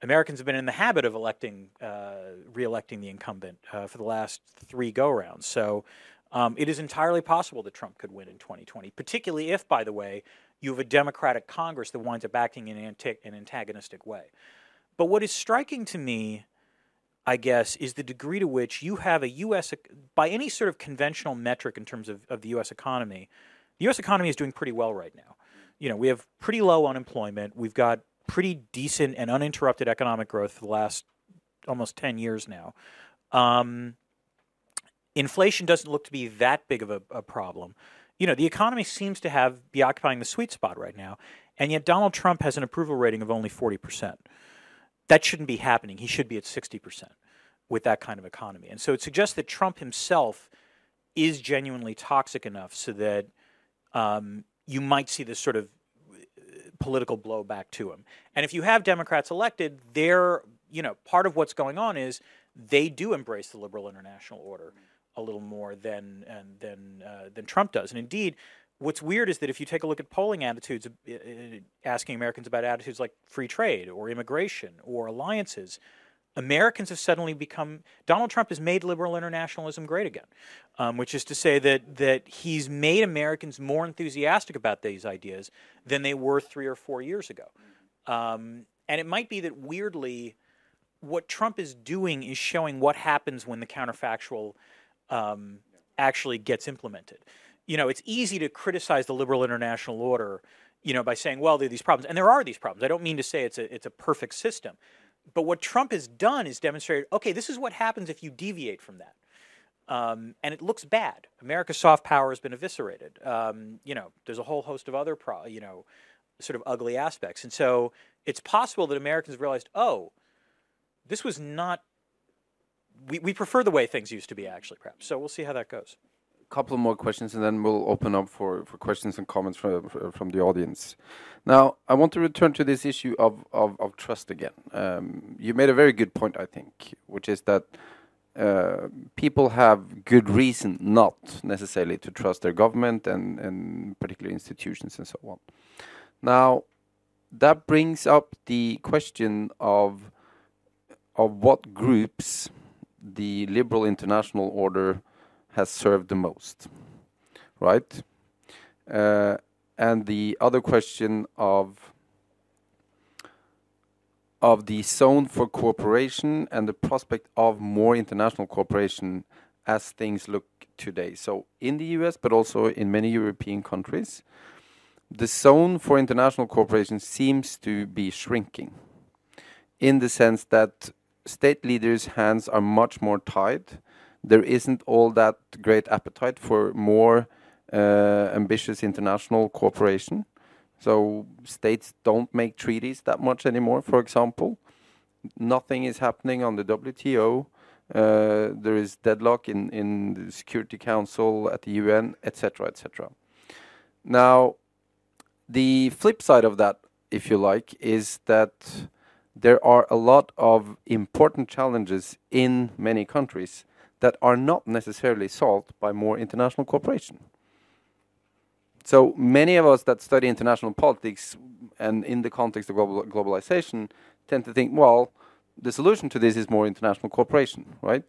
Americans have been in the habit of electing, uh, reelecting the incumbent uh, for the last three go-rounds. So um, it is entirely possible that Trump could win in 2020, particularly if, by the way, you have a Democratic Congress that winds up acting in an, an antagonistic way. But what is striking to me, I guess, is the degree to which you have a U.S. by any sort of conventional metric in terms of, of the U.S. economy the U.S. economy is doing pretty well right now. You know, we have pretty low unemployment. We've got pretty decent and uninterrupted economic growth for the last almost 10 years now. Um, inflation doesn't look to be that big of a, a, problem. You know, the economy seems to have be occupying the sweet spot right now, and yet Donald Trump has an approval rating of only 40%. That shouldn't be happening. He should be at 60% with that kind of economy. And so it suggests that Trump himself is genuinely toxic enough so that um, you might see this sort of uh, political blowback to him. And if you have Democrats elected, they're, you know, part of what's going on is they do embrace the liberal international order. a little more than than uh, than Trump does. And indeed, what's weird is that if you take a look at polling attitudes, uh, uh, asking Americans about attitudes like free trade or immigration or alliances, Americans have suddenly become Donald Trump has made liberal internationalism great again, um, which is to say that that he's made Americans more enthusiastic about these ideas than they were three or four years ago. Um, and it might be that weirdly, what Trump is doing is showing what happens when the counterfactual um, actually gets implemented. You know, it's easy to criticize the liberal international order, you know, by saying, well, there are these problems, and there are these problems. I don't mean to say it's a it's a perfect system, but what Trump has done is demonstrated, okay, this is what happens if you deviate from that. Um, and it looks bad. America's soft power has been eviscerated. Um, you know, there's a whole host of other, pro- you know, sort of ugly aspects. And so it's possible that Americans realized, oh, this was not. We, we prefer the way things used to be, actually, perhaps. So we'll see how that goes. Couple more questions, and then we'll open up for, for questions and comments from, from the audience. Now, I want to return to this issue of, of, of trust again. Um, you made a very good point, I think, which is that uh, people have good reason not necessarily to trust their government and, and particular institutions and so on. Now, that brings up the question of of what groups the liberal international order has served the most, right? Uh, and the other question of of the zone for cooperation and the prospect of more international cooperation as things look today. So in the US, but also in many European countries, the zone for international cooperation seems to be shrinking in the sense that state leaders' hands are much more tied. There isn't all that great appetite for more uh, ambitious international cooperation. So states don't make treaties that much anymore, for example. Nothing is happening on the WTO. Uh, there is deadlock in, in the Security Council, at the UN, etc., etc. Now, the flip side of that, if you like, is that there are a lot of important challenges in many countries that are not necessarily solved by more international cooperation. So many of us that study international politics and in the context of global globalization tend to think, well, the solution to this is more international cooperation, right?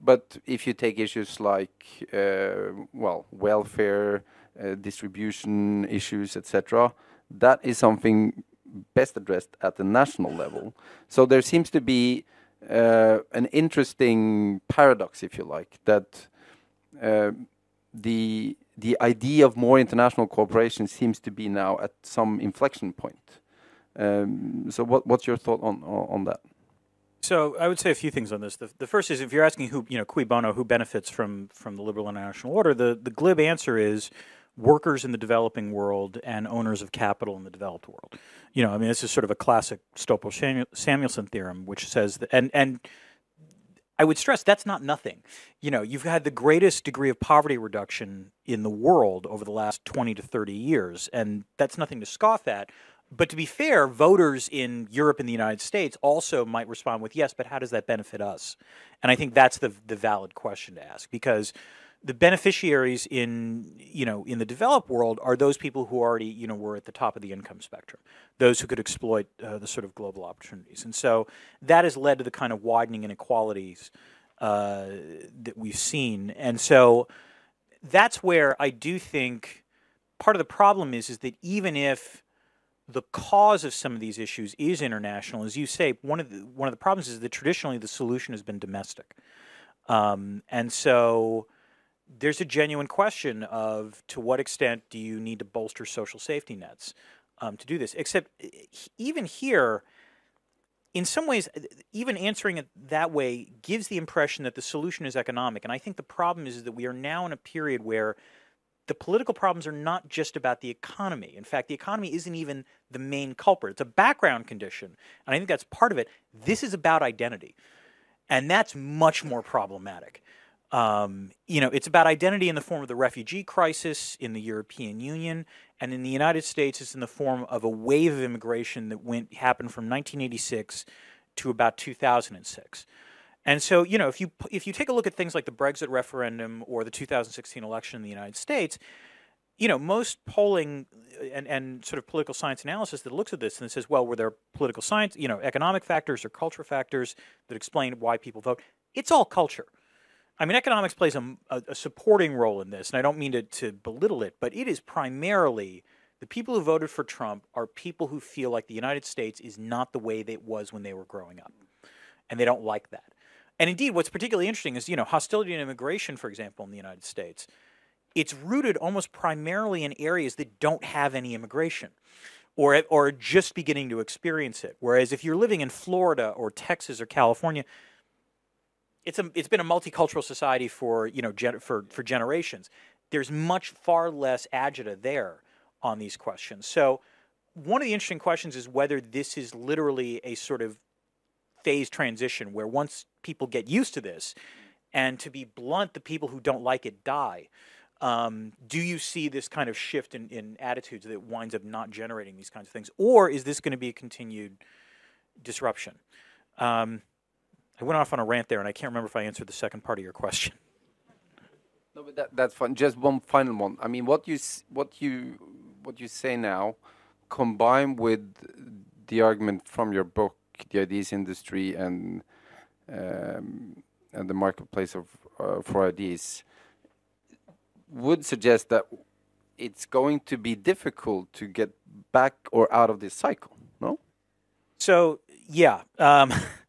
But if you take issues like, uh, well, welfare, uh, distribution issues, etc. That is something best addressed at the national level. So there seems to be an interesting paradox, if you like, that uh, the the idea of more international cooperation seems to be now at some inflection point. Um, so, what, what's your thought on on that? So I would say a few things on this. The, the, first is if you're asking who, you know, cui bono, who benefits from from the liberal international order, the, the glib answer is workers in the developing world and owners of capital in the developed world. You know, I mean, this is sort of a classic Stolper-Samuelson theorem, which says that, and and I would stress that's not nothing. You know, you've had the greatest degree of poverty reduction in the world over the last 20 to 30 years, and that's nothing to scoff at. But to be fair, voters in Europe and the United States also might respond with yes, but how does that benefit us? And I think that's the the valid question to ask because the beneficiaries in you know in the developed world are those people who already you know were at the top of the income spectrum, those who could exploit uh, the sort of global opportunities, and so that has led to the kind of widening inequalities uh, that we've seen, and so that's where I do think part of the problem is is that even if the cause of some of these issues is international, as you say, one of the one of the problems is that traditionally the solution has been domestic, um, and so there's a genuine question of to what extent do you need to bolster social safety nets um, to do this? Except even here, in some ways, even answering it that way gives the impression that the solution is economic. And I think the problem is, is that we are now in a period where the political problems are not just about the economy. In fact, the economy isn't even the main culprit. It's a background condition. And I think that's part of it. This is about identity. And that's much more problematic. Um, you know, it's about identity in the form of the refugee crisis in the European Union, and in the United States, it's in the form of a wave of immigration that went happened from 1986 to about 2006. And so, you know, if you if you take a look at things like the Brexit referendum or the 2016 election in the United States, you know, most polling and, and sort of political science analysis that looks at this and says, well, were there political science, you know, economic factors or culture factors that explain why people vote? It's all culture. I mean, economics plays a, a, supporting role in this, and I don't mean to, to belittle it, but it is primarily the people who voted for Trump are people who feel like the United States is not the way that it was when they were growing up, and they don't like that. And indeed, what's particularly interesting is, you know, hostility and immigration, for example, in the United States it's rooted almost primarily in areas that don't have any immigration or or just beginning to experience it. Whereas if you're living in Florida or Texas or California, it's a it's been a multicultural society for you know gen, for for generations. There's much far less agita there on these questions. So one of the interesting questions is whether this is literally a sort of phase transition where once people get used to this, and to be blunt, the people who don't like it die. Um, do you see this kind of shift in, in attitudes that winds up not generating these kinds of things? Or is this going to be a continued disruption? Um, I went off on a rant there, and I can't remember if I answered the second part of your question. No, but that, that's fine. Just one final one. I mean, what you what you what you say now, combined with the argument from your book, the ideas industry, and um, and the marketplace of uh, for ideas, would suggest that it's going to be difficult to get back or out of this cycle. No. So yeah, um,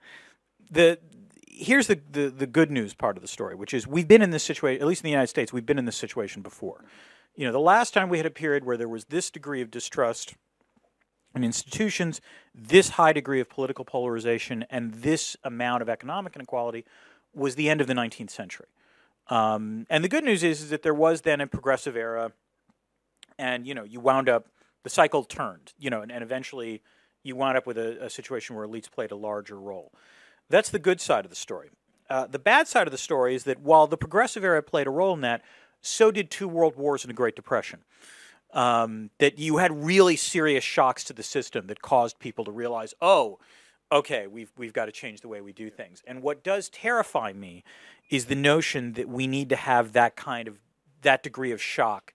the here's the, the the good news part of the story, which is we've been in this situation. At least in the United States, we've been in this situation before. You know, the last time we had a period where there was this degree of distrust in institutions, this high degree of political polarization, and this amount of economic inequality was the end of the 19th century. Um, and the good news is, is that there was then a progressive era, and you know you wound up the cycle turned, you know, and, and eventually you wound up with a, a, situation where elites played a larger role. That's the good side of the story. Uh, the bad side of the story is that while the progressive era played a role in that, so did two world wars and a Great Depression. Um, that you had really serious shocks to the system that caused people to realize, oh, okay, we've we've got to change the way we do things. And what does terrify me is the notion that we need to have that kind of that degree of shock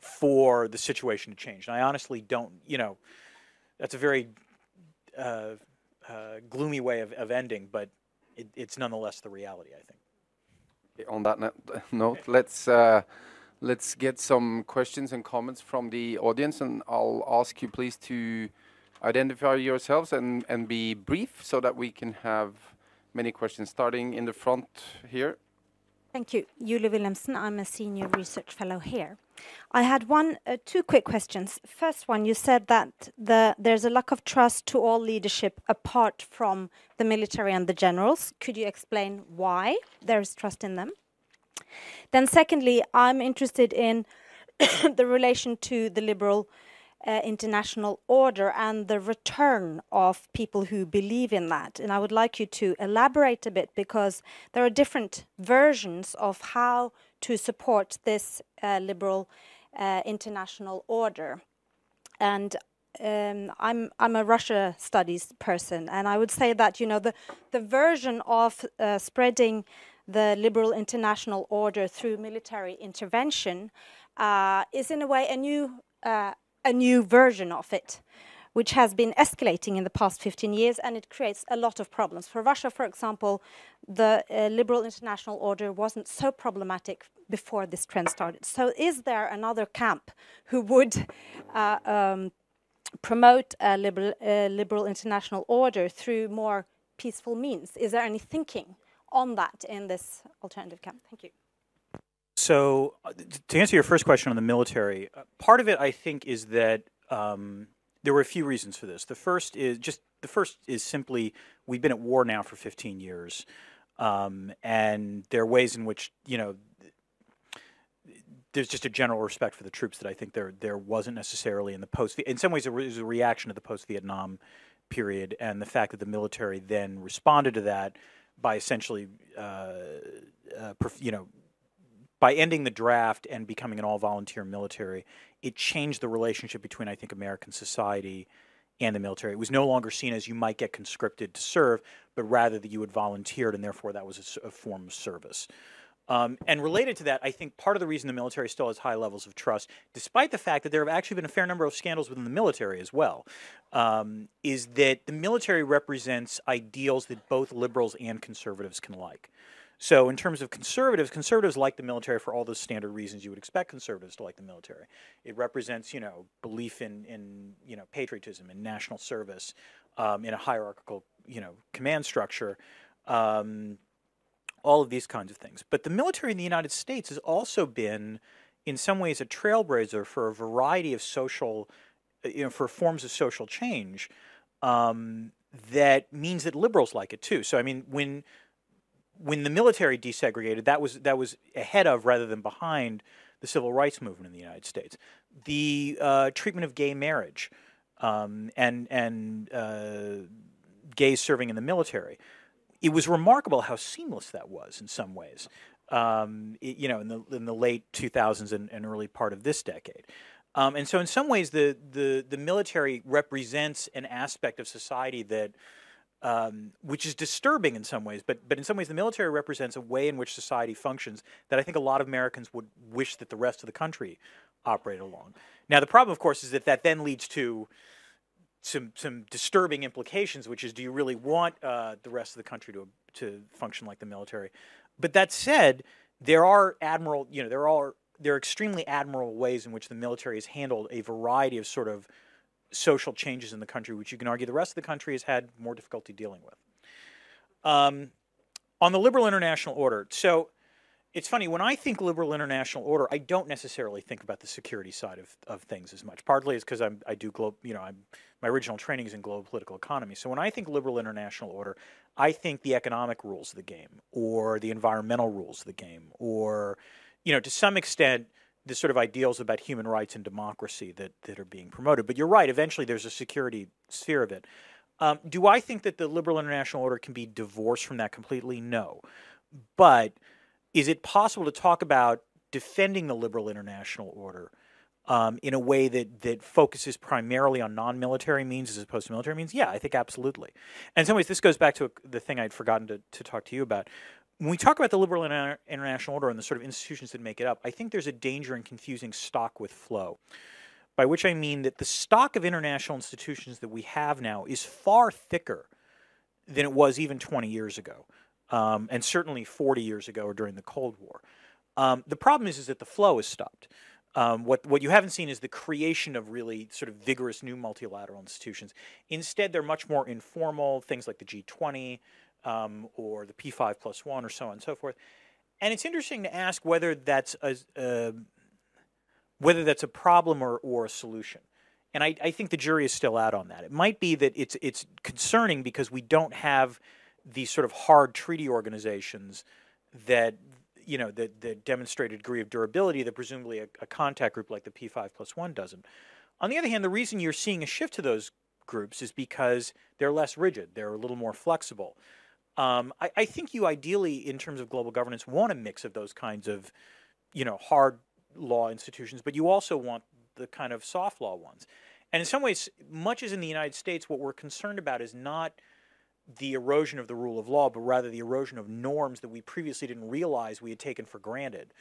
for the situation to change. And I honestly don't, you know, that's a very uh, uh, gloomy way of, of ending, but it, it's nonetheless the reality, I think. On that note, let's uh, let's get some questions and comments from the audience, and I'll ask you please to identify yourselves and, and be brief so that we can have many questions, starting in the front here. Thank you. Julie Wilhelmsen, I'm a senior research fellow here. I had one, uh, two quick questions. First one, you said that the, there's a lack of trust to all leadership apart from the military and the generals. Could you explain why there is trust in them? Then, secondly, I'm interested in the relation to the liberal uh, international order and the return of people who believe in that. And I would like you to elaborate a bit because there are different versions of how to support this uh, liberal uh, international order. And um, I'm I'm a Russia studies person, and I would say that you know the the version of uh, spreading the liberal international order through military intervention uh, is in a way a new uh, a new version of it, which has been escalating in the past 15 years, and it creates a lot of problems. For Russia, for example, the uh, liberal international order wasn't so problematic before this trend started. So, is there another camp who would uh, um, promote a liberal, uh, liberal international order through more peaceful means? Is there any thinking on that in this alternative camp? Thank you. So, uh, to answer your first question on the military, uh, part of it I think is that um, there were a few reasons for this. The first is just the first is simply we've been at war now for 15 years, um, and there are ways in which you know there's just a general respect for the troops that I think there there wasn't necessarily in the post. In some ways, it was a reaction to the post Vietnam period and the fact that the military then responded to that by essentially, uh, uh, you know by ending the draft and becoming an all volunteer military, it changed the relationship between, I think, American society and the military. It was no longer seen as you might get conscripted to serve, but rather that you had volunteered, and therefore that was a, a form of service. Um, and related to that, I think part of the reason the military still has high levels of trust, despite the fact that there have actually been a fair number of scandals within the military as well, um, is that the military represents ideals that both liberals and conservatives can like. So, in terms of conservatives, conservatives like the military for all the standard reasons you would expect conservatives to like the military. It represents, you know, belief in, in you know, patriotism and national service um, in a hierarchical, you know, command structure. Um, all of these kinds of things. But the military in the United States has also been, in some ways, a trailblazer for a variety of social, uh, you know, for forms of social change. Um, that means that liberals like it too. So I mean, when when the military desegregated, that was that was ahead of rather than behind the civil rights movement in the United States. The uh, treatment of gay marriage um, and and uh, gays serving in the military it was remarkable how seamless that was in some ways. Um, it, you know, in the in the late 2000s and, and early part of this decade. Um, and so, in some ways, the, the the military represents an aspect of society that, um, which is disturbing in some ways, but but in some ways, the military represents a way in which society functions that I think a lot of Americans would wish that the rest of the country operated along. Now, the problem, of course, is that that then leads to some some disturbing implications, which is, do you really want uh, the rest of the country to to function like the military? But that said, there are admiral, you know, there are there are extremely admirable ways in which the military has handled a variety of sort of social changes in the country, which you can argue the rest of the country has had more difficulty dealing with. Um, on the liberal international order, so it's funny when I think liberal international order, I don't necessarily think about the security side of, of things as much. Partly is because I do global, you know, I'm my original training is in global political economy. So when I think liberal international order, I think the economic rules of the game, or the environmental rules of the game, or you know, to some extent, the sort of ideals about human rights and democracy that that are being promoted. But you're right. Eventually, there's a security sphere of it. Um, do I think that the liberal international order can be divorced from that completely? No, but is it possible to talk about defending the liberal international order um, in a way that that focuses primarily on non-military means as opposed to military means? Yeah, I think absolutely. And in some ways, this goes back to the thing I'd forgotten to, to talk to you about. When we talk about the liberal inter- international order and the sort of institutions that make it up, I think there's a danger in confusing stock with flow. By which I mean that the stock of international institutions that we have now is far thicker than it was even 20 years ago um, and certainly 40 years ago or during the Cold War. Um, the problem is, is that the flow has stopped. Um, what what you haven't seen is the creation of really sort of vigorous new multilateral institutions. Instead, they're much more informal things like the G20 um, or the P5 plus one or so on and so forth. And it's interesting to ask whether that's a, uh, whether that's a problem or, or a solution. And I, I think the jury is still out on that. It might be that it's it's concerning because we don't have these sort of hard treaty organizations that you know that, that demonstrate a degree of durability that presumably a, a, contact group like the P5 plus one doesn't. On the other hand, the reason you're seeing a shift to those groups is because they're less rigid, they're a little more flexible. Um, I, I, think you ideally, in terms of global governance, want a mix of those kinds of, you know, hard law institutions, but you also want the kind of soft law ones. And in some ways, much as in the United States, what we're concerned about is not the erosion of the rule of law, but rather the erosion of norms that we previously didn't realize we had taken for granted.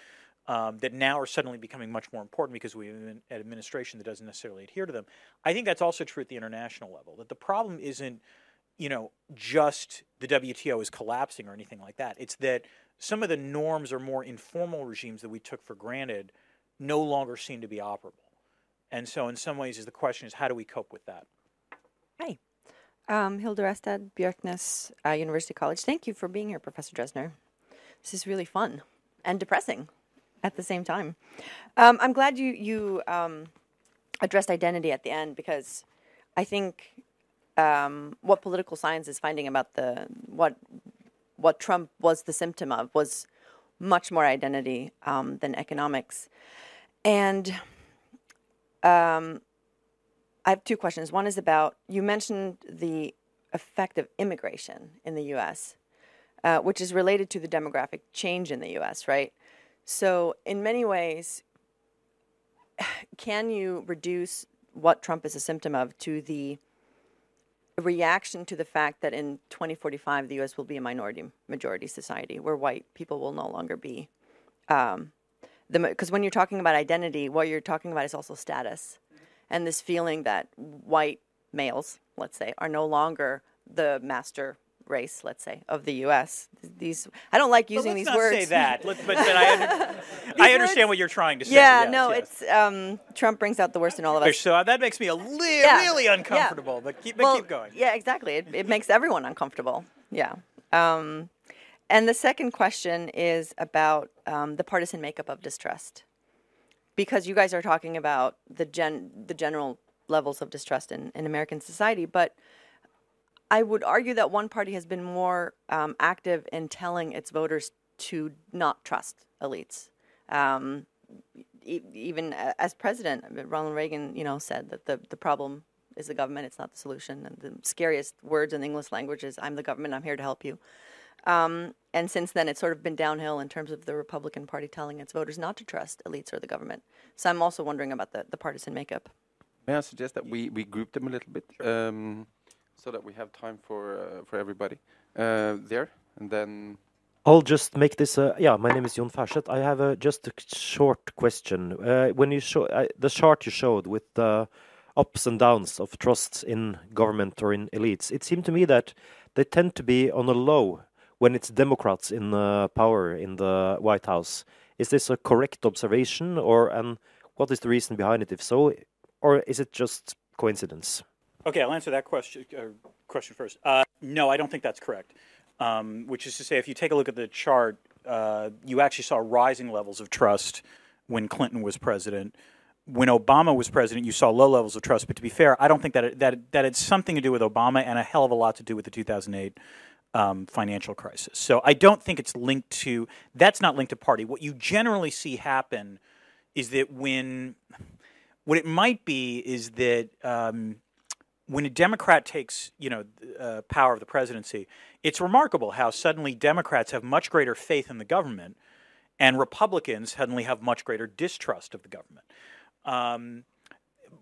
Um, that now are suddenly becoming much more important because we have an administration that doesn't necessarily adhere to them. I think that's also true at the international level. That the problem isn't, you know, just the WTO is collapsing or anything like that. It's that some of the norms or more informal regimes that we took for granted no longer seem to be operable. And so, in some ways, the question is how do we cope with that? Hi, um, Hilde Restad, Bjørknes uh, University College. Thank you for being here, Professor Drezner. This is really fun and depressing at the same time. Um, I'm glad you you um, addressed identity at the end because I think um, what political science is finding about the what what Trump was the symptom of was much more identity um, than economics, and um, I have two questions. One is about you mentioned the effect of immigration in the U.S., uh, which is related to the demographic change in the U.S., right? So, in many ways, can you reduce what Trump is a symptom of to the reaction to the fact that in 2045 the U.S. will be a minority majority society where white people will no longer be. Um, because when you're talking about identity, what you're talking about is also status, and this feeling that white males, let's say, are no longer the master race, let's say, of the U.S. These I don't like using these not words. Say that, but, but I, I understand what you're trying to say. Yeah, yes, no, yes. it's um, Trump brings out the worst in all of us. So uh, that makes me a li- yeah. really uncomfortable. Yeah. But, keep, but well, keep going. Yeah, exactly. It, it makes everyone uncomfortable. Yeah. Um, and the second question is about um, the partisan makeup of distrust, because you guys are talking about the gen the general levels of distrust in, in American society, but I would argue that one party has been more um, active in telling its voters to not trust elites. Um, e- even as president, Ronald Reagan, you know, said that the, the problem is the government; it's not the solution. And the scariest words in the English language is "I'm the government. I'm here to help you." Um, and since then, it's sort of been downhill in terms of the Republican Party telling its voters not to trust elites or the government. So I'm also wondering about the, the partisan makeup. May I suggest that we, we group them a little bit? Um, so that we have time for uh, for everybody uh, there, and then. I'll just make this. Uh, yeah, my name is Jon Færseth. I have a, just a short question. Uh, when you show uh, the chart you showed with the ups and downs of trust in government or in elites, it seemed to me that they tend to be on a low when it's Democrats in power in the White House. Is this a correct observation, or and what is the reason behind it? If so, or is it just coincidence? Okay, I'll answer that question uh, question first. Uh, no, I don't think that's correct. Um, which is to say, if you take a look at the chart, uh, you actually saw rising levels of trust when Clinton was president. When Obama was president, you saw low levels of trust. But to be fair, I don't think that it, that that had something to do with Obama and a hell of a lot to do with the 2008 um, financial crisis. So I don't think it's linked to. That's not linked to party. What you generally see happen is that when what it might be is that. Um, when a Democrat takes, you know, uh, power of the presidency, it's remarkable how suddenly Democrats have much greater faith in the government, and Republicans suddenly have much greater distrust of the government. Um,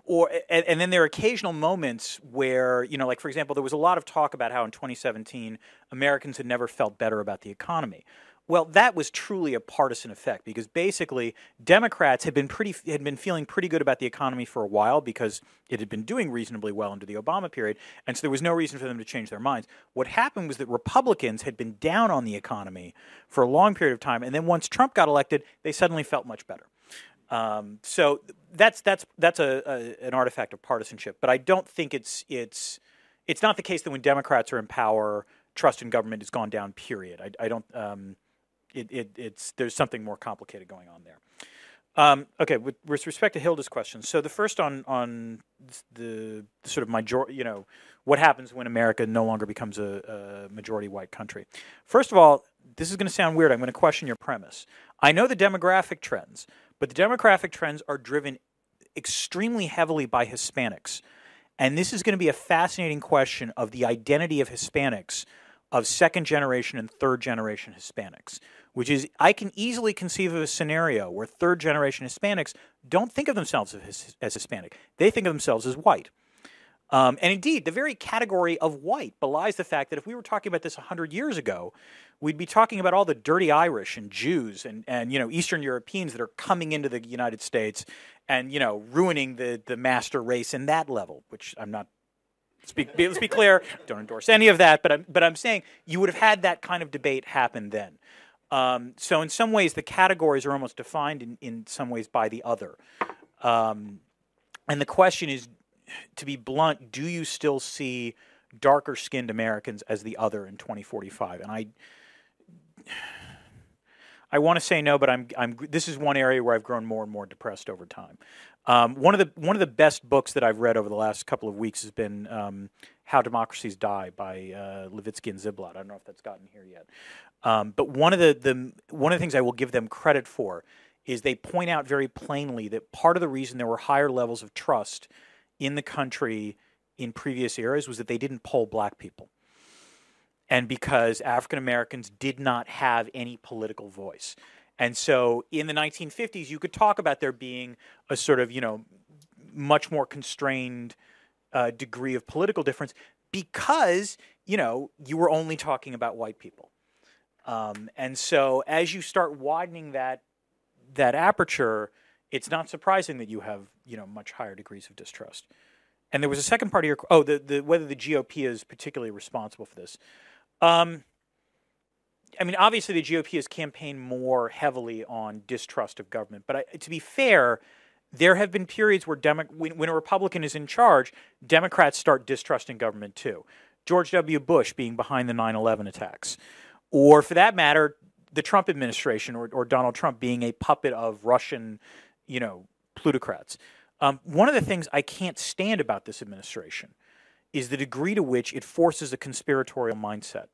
or and, and, then there are occasional moments where you know, like for example, there was a lot of talk about how in 2017 Americans had never felt better about the economy. Well, that was truly a partisan effect because basically Democrats had been pretty had been feeling pretty good about the economy for a while because it had been doing reasonably well under the Obama period, and so there was no reason for them to change their minds. What happened was that Republicans had been down on the economy for a long period of time, and then once Trump got elected, they suddenly felt much better. Um, so that's that's that's a, a, an artifact of partisanship, but I don't think it's it's it's not the case that when Democrats are in power, trust in government has gone down. Period. I, I don't. Um, it, it, it's there's something more complicated going on there. Um, okay, with, with, respect to Hilde's question, so the first on on the, the, sort of majority, you know, what happens when America no longer becomes a, a majority white country? First of all, this is going to sound weird. I'm going to question your premise. I know the demographic trends, but the demographic trends are driven extremely heavily by Hispanics, and this is going to be a fascinating question of the identity of Hispanics, of second generation and third generation Hispanics which is I can easily conceive of a scenario where third generation Hispanics don't think of themselves as, as Hispanic. They think of themselves as white. Um, and indeed, the very category of white belies the fact that if we were talking about this 100 years ago, we'd be talking about all the dirty Irish and Jews and, and you know Eastern Europeans that are coming into the United States and you know ruining the, the master race in that level, which I'm not Speak, let's be clear. Don't endorse any of that, but I'm, but I'm saying you would have had that kind of debate happen then. Um, so in some ways, the categories are almost defined in, in some ways by the other. Um, and the question is, to be blunt, do you still see darker skinned Americans as the other in 2045? And I. I want to say no, but I'm, I'm. This is one area where I've grown more and more depressed over time. Um, one of the one of the best books that I've read over the last couple of weeks has been um, "How Democracies Die" by uh, Levitsky and Ziblatt. I don't know if that's gotten here yet, um, but one of the, the one of the things I will give them credit for is they point out very plainly that part of the reason there were higher levels of trust in the country in previous eras was that they didn't poll black people. And because African Americans did not have any political voice. And so in the 1950s, you could talk about there being a sort of, you know, much more constrained uh, degree of political difference because you know you were only talking about white people, um, and so as you start widening that that aperture, it's not surprising that you have you know much higher degrees of distrust. And there was a second part of your oh the, the whether the GOP is particularly responsible for this. Um, I mean, obviously the GOP has campaigned more heavily on distrust of government, but I, to be fair, there have been periods where Demo- when, when a Republican is in charge, Democrats start distrusting government too. George W. Bush being behind the 9/11 attacks, or for that matter, the Trump administration or, or Donald Trump being a puppet of Russian, you know, plutocrats. Um, one of the things I can't stand about this administration is the degree to which it forces a conspiratorial mindset.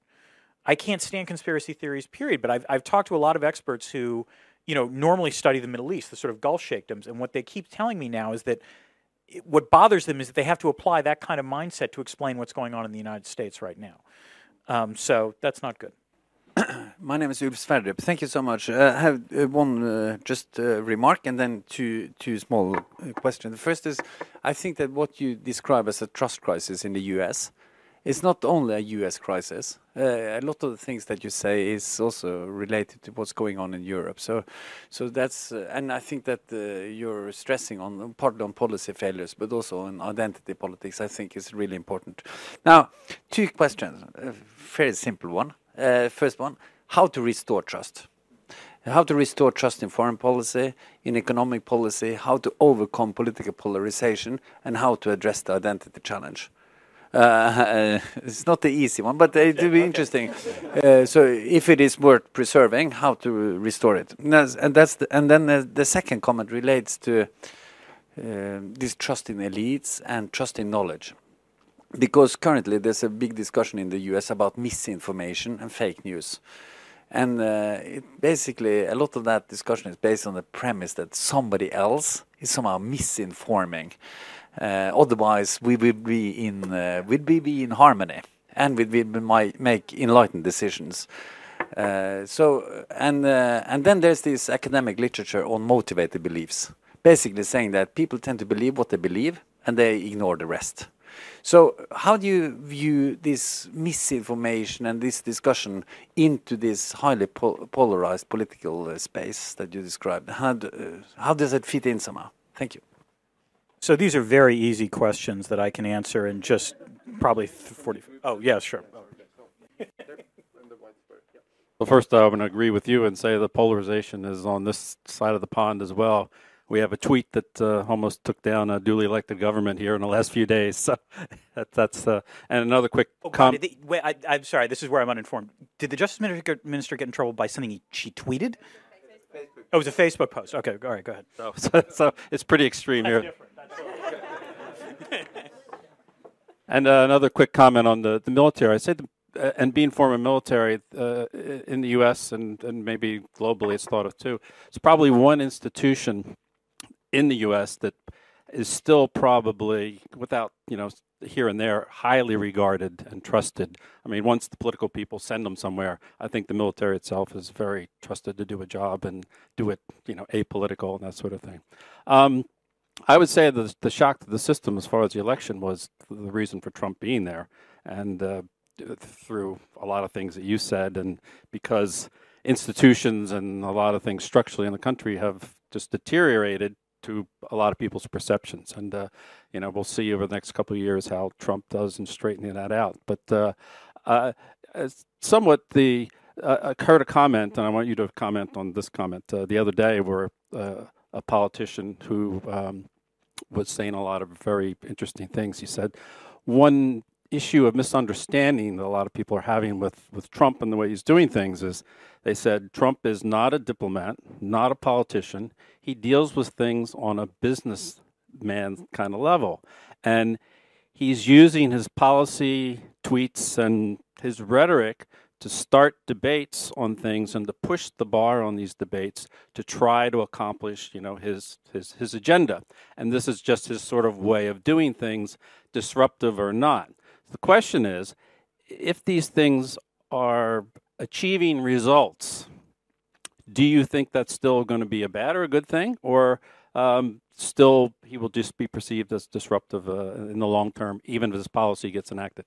I can't stand conspiracy theories, period. But I've, I've talked to a lot of experts who, you know, normally study the Middle East, the sort of Gulf sheikdoms, and what they keep telling me now is that it, what bothers them is that they have to apply that kind of mindset to explain what's going on in the United States right now. Um, so that's not good. My name is Ulf Sverdrup. Thank you so much. Uh, I have uh, one uh, just uh, remark and then two two small uh, questions. The first is, I think that what you describe as a trust crisis in the U.S. is not only a U.S. crisis. Uh, a lot of the things that you say is also related to what's going on in Europe. So, so that's and I think that you're stressing on partly on policy failures, but also on identity politics. I think is really important. Now, two questions. A very simple one. Uh, first one, how to restore trust. How to restore trust in foreign policy, in economic policy, how to overcome political polarization, and how to address the identity challenge. Uh, it's not the easy one, but it will be interesting. Uh, so, if it is worth preserving, how to restore it, and that's, and, that's the, and then the, the, second comment relates to uh, this trust in elites and trust in knowledge because currently there's a big discussion in the US about misinformation and fake news. And uh, basically, a lot of that discussion is based on the premise that somebody else is somehow misinforming. Uh, otherwise, we would be in uh, would be, in harmony, and we would make enlightened decisions. Uh, so, and uh, and then there's this academic literature on motivated beliefs, basically saying that people tend to believe what they believe, and they ignore the rest. So, how do you view this misinformation and this discussion into this highly pol polarized political uh, space that you described? How, do, uh, how does it fit in somehow? Thank you. So, these are very easy questions that I can answer in just probably 40. Oh, yeah, sure. Well, first, I would agree with you and say the polarization is on this side of the pond as well we have a tweet that uh, almost took down a duly elected government here in the last few days. So that, that's uh, and another quick oh, comment. Wait, I, am sorry. This is where I'm uninformed. Did the justice minister get in trouble by something he, she tweeted? Oh, it was a Facebook post. Okay, all right, go ahead. So, so, so it's pretty extreme That's here. Different. and uh, another quick comment on the, the military. I say the, uh, and being former military uh, in the U.S. And, and maybe globally, it's thought of too. It's probably one institution in the U.S. that is still probably, without you know, here and there, highly regarded and trusted. I mean, once the political people send them somewhere, I think the military itself is very trusted to do a job and do it, you know, apolitical and that sort of thing. Um, I would say the the shock to the system as far as the election was the reason for Trump being there, and uh, through a lot of things that you said, and because institutions and a lot of things structurally in the country have just deteriorated to a lot of people's perceptions. And uh, you know, we'll see over the next couple of years how Trump does in straightening that out. But uh, uh, somewhat the uh, I heard a comment, and I want you to comment on this comment uh, the other day, where uh, a politician who um, was saying a lot of very interesting things. He said one issue of misunderstanding that a lot of people are having with, with Trump and the way he's doing things is they said Trump is not a diplomat, not a politician. He deals with things on a businessman kind of level. And he's using his policy tweets and his rhetoric to start debates on things and to push the bar on these debates to try to accomplish, you know, his his his agenda. And this is just his sort of way of doing things, disruptive or not. The question is if these things are achieving results, do you think that's still going to be a bad or a good thing? Or um, still he will just be perceived as disruptive uh, in the long term, even if his policy gets enacted?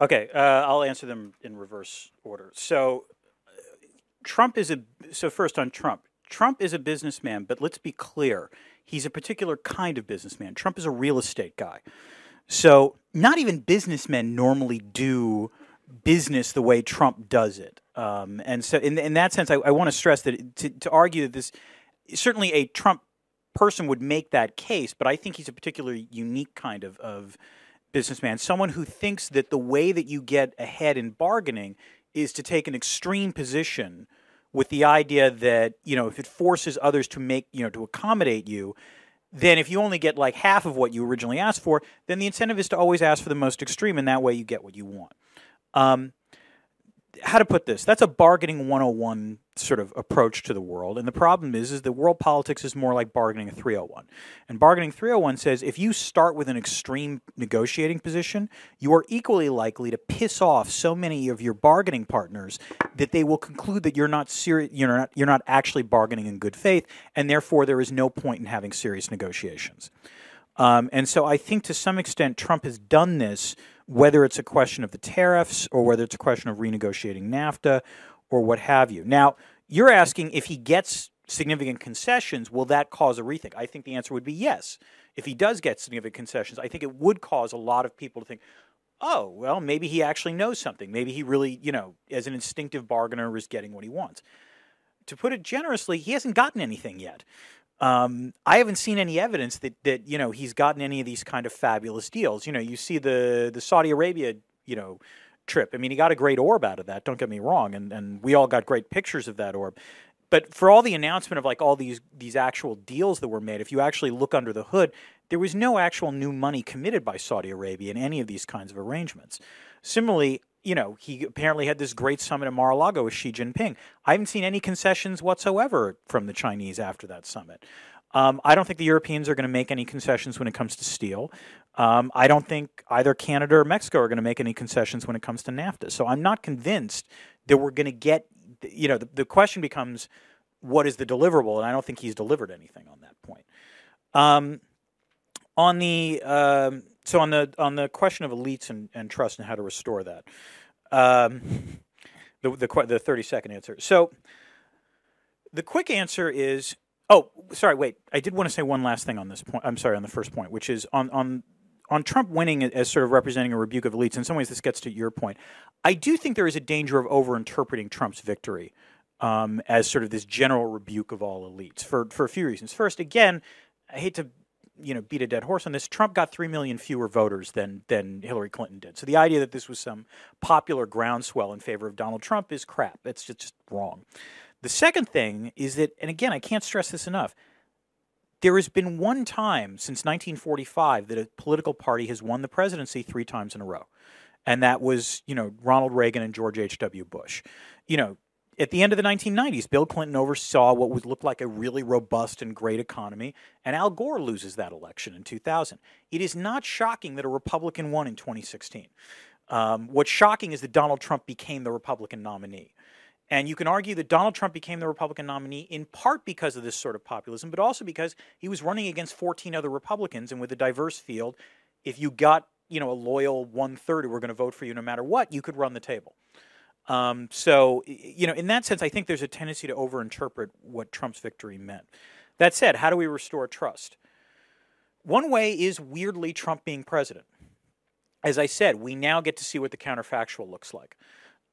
Okay, uh, I'll answer them in reverse order. So, uh, Trump is a so first on Trump. Trump is a businessman, but let's be clear, he's a particular kind of businessman. Trump is a real estate guy. So, not even businessmen normally do business the way Trump does it. Um, and so, in, in that sense, I, I want to stress that to, to argue that this certainly a Trump person would make that case, but I think he's a particularly unique kind of, of businessman, someone who thinks that the way that you get ahead in bargaining is to take an extreme position with the idea that, you know, if it forces others to make, you know, to accommodate you, then if you only get like half of what you originally asked for, then the incentive is to always ask for the most extreme, and that way you get what you want. Um, how to put this that's a bargaining 101 sort of approach to the world. And the problem is is that world politics is more like bargaining a 301 and bargaining 301 says if you start with an extreme negotiating position you are equally likely to piss off so many of your bargaining partners that they will conclude that you're not serious you're not you're not actually bargaining in good faith and therefore there is no point in having serious negotiations. Um, and so i think to some extent trump has done this whether it's a question of the tariffs or whether it's a question of renegotiating NAFTA or what have you. Now, you're asking if he gets significant concessions, will that cause a rethink? I think the answer would be yes. If he does get significant concessions, I think it would cause a lot of people to think, oh, well, maybe he actually knows something. Maybe he really, you know, as an instinctive bargainer, is getting what he wants. To put it generously, he hasn't gotten anything yet. Um, I haven't seen any evidence that that you know he's gotten any of these kind of fabulous deals. You know, you see the the Saudi Arabia, you know, trip. I mean, he got a great orb out of that. Don't get me wrong, and and we all got great pictures of that orb. But for all the announcement of like all these these actual deals that were made, if you actually look under the hood, there was no actual new money committed by Saudi Arabia in any of these kinds of arrangements. Similarly, you know, he apparently had this great summit in Mar-a-Lago with Xi Jinping. I haven't seen any concessions whatsoever from the Chinese after that summit. Um, I don't think the Europeans are going to make any concessions when it comes to steel. Um, I don't think either Canada or Mexico are going to make any concessions when it comes to NAFTA. So I'm not convinced that we're going to get, you know, the, the, question becomes what is the deliverable? And I don't think he's delivered anything on that point. Um, on the um, so on the on the question of elites and, and trust and how to restore that, um, the the the thirty second answer. So the quick answer is oh sorry wait I did want to say one last thing on this point. I'm sorry on the first point, which is on on on Trump winning as sort of representing a rebuke of elites. In some ways, this gets to your point. I do think there is a danger of overinterpreting Trump's victory um, as sort of this general rebuke of all elites for for a few reasons. First, again, I hate to you know beat a dead horse on this. Trump got three million fewer voters than than Hillary Clinton did. So the idea that this was some popular groundswell in favor of Donald Trump is crap. It's just, just wrong. The second thing is that, and again, I can't stress this enough. There has been one time since 1945 that a political party has won the presidency three times in a row, and that was you know Ronald Reagan and George H. W. Bush. You know, at the end of the 1990s, Bill Clinton oversaw what would look like a really robust and great economy, and Al Gore loses that election in 2000. It is not shocking that a Republican won in 2016. Um, what's shocking is that Donald Trump became the Republican nominee. And you can argue that Donald Trump became the Republican nominee in part because of this sort of populism, but also because he was running against 14 other Republicans. And with a diverse field, if you got you know a loyal one third who were going to vote for you no matter what, you could run the table. Um, so, you know, in that sense, I think there's a tendency to overinterpret what Trump's victory meant. That said, how do we restore trust? One way is weirdly Trump being president. As I said, we now get to see what the counterfactual looks like.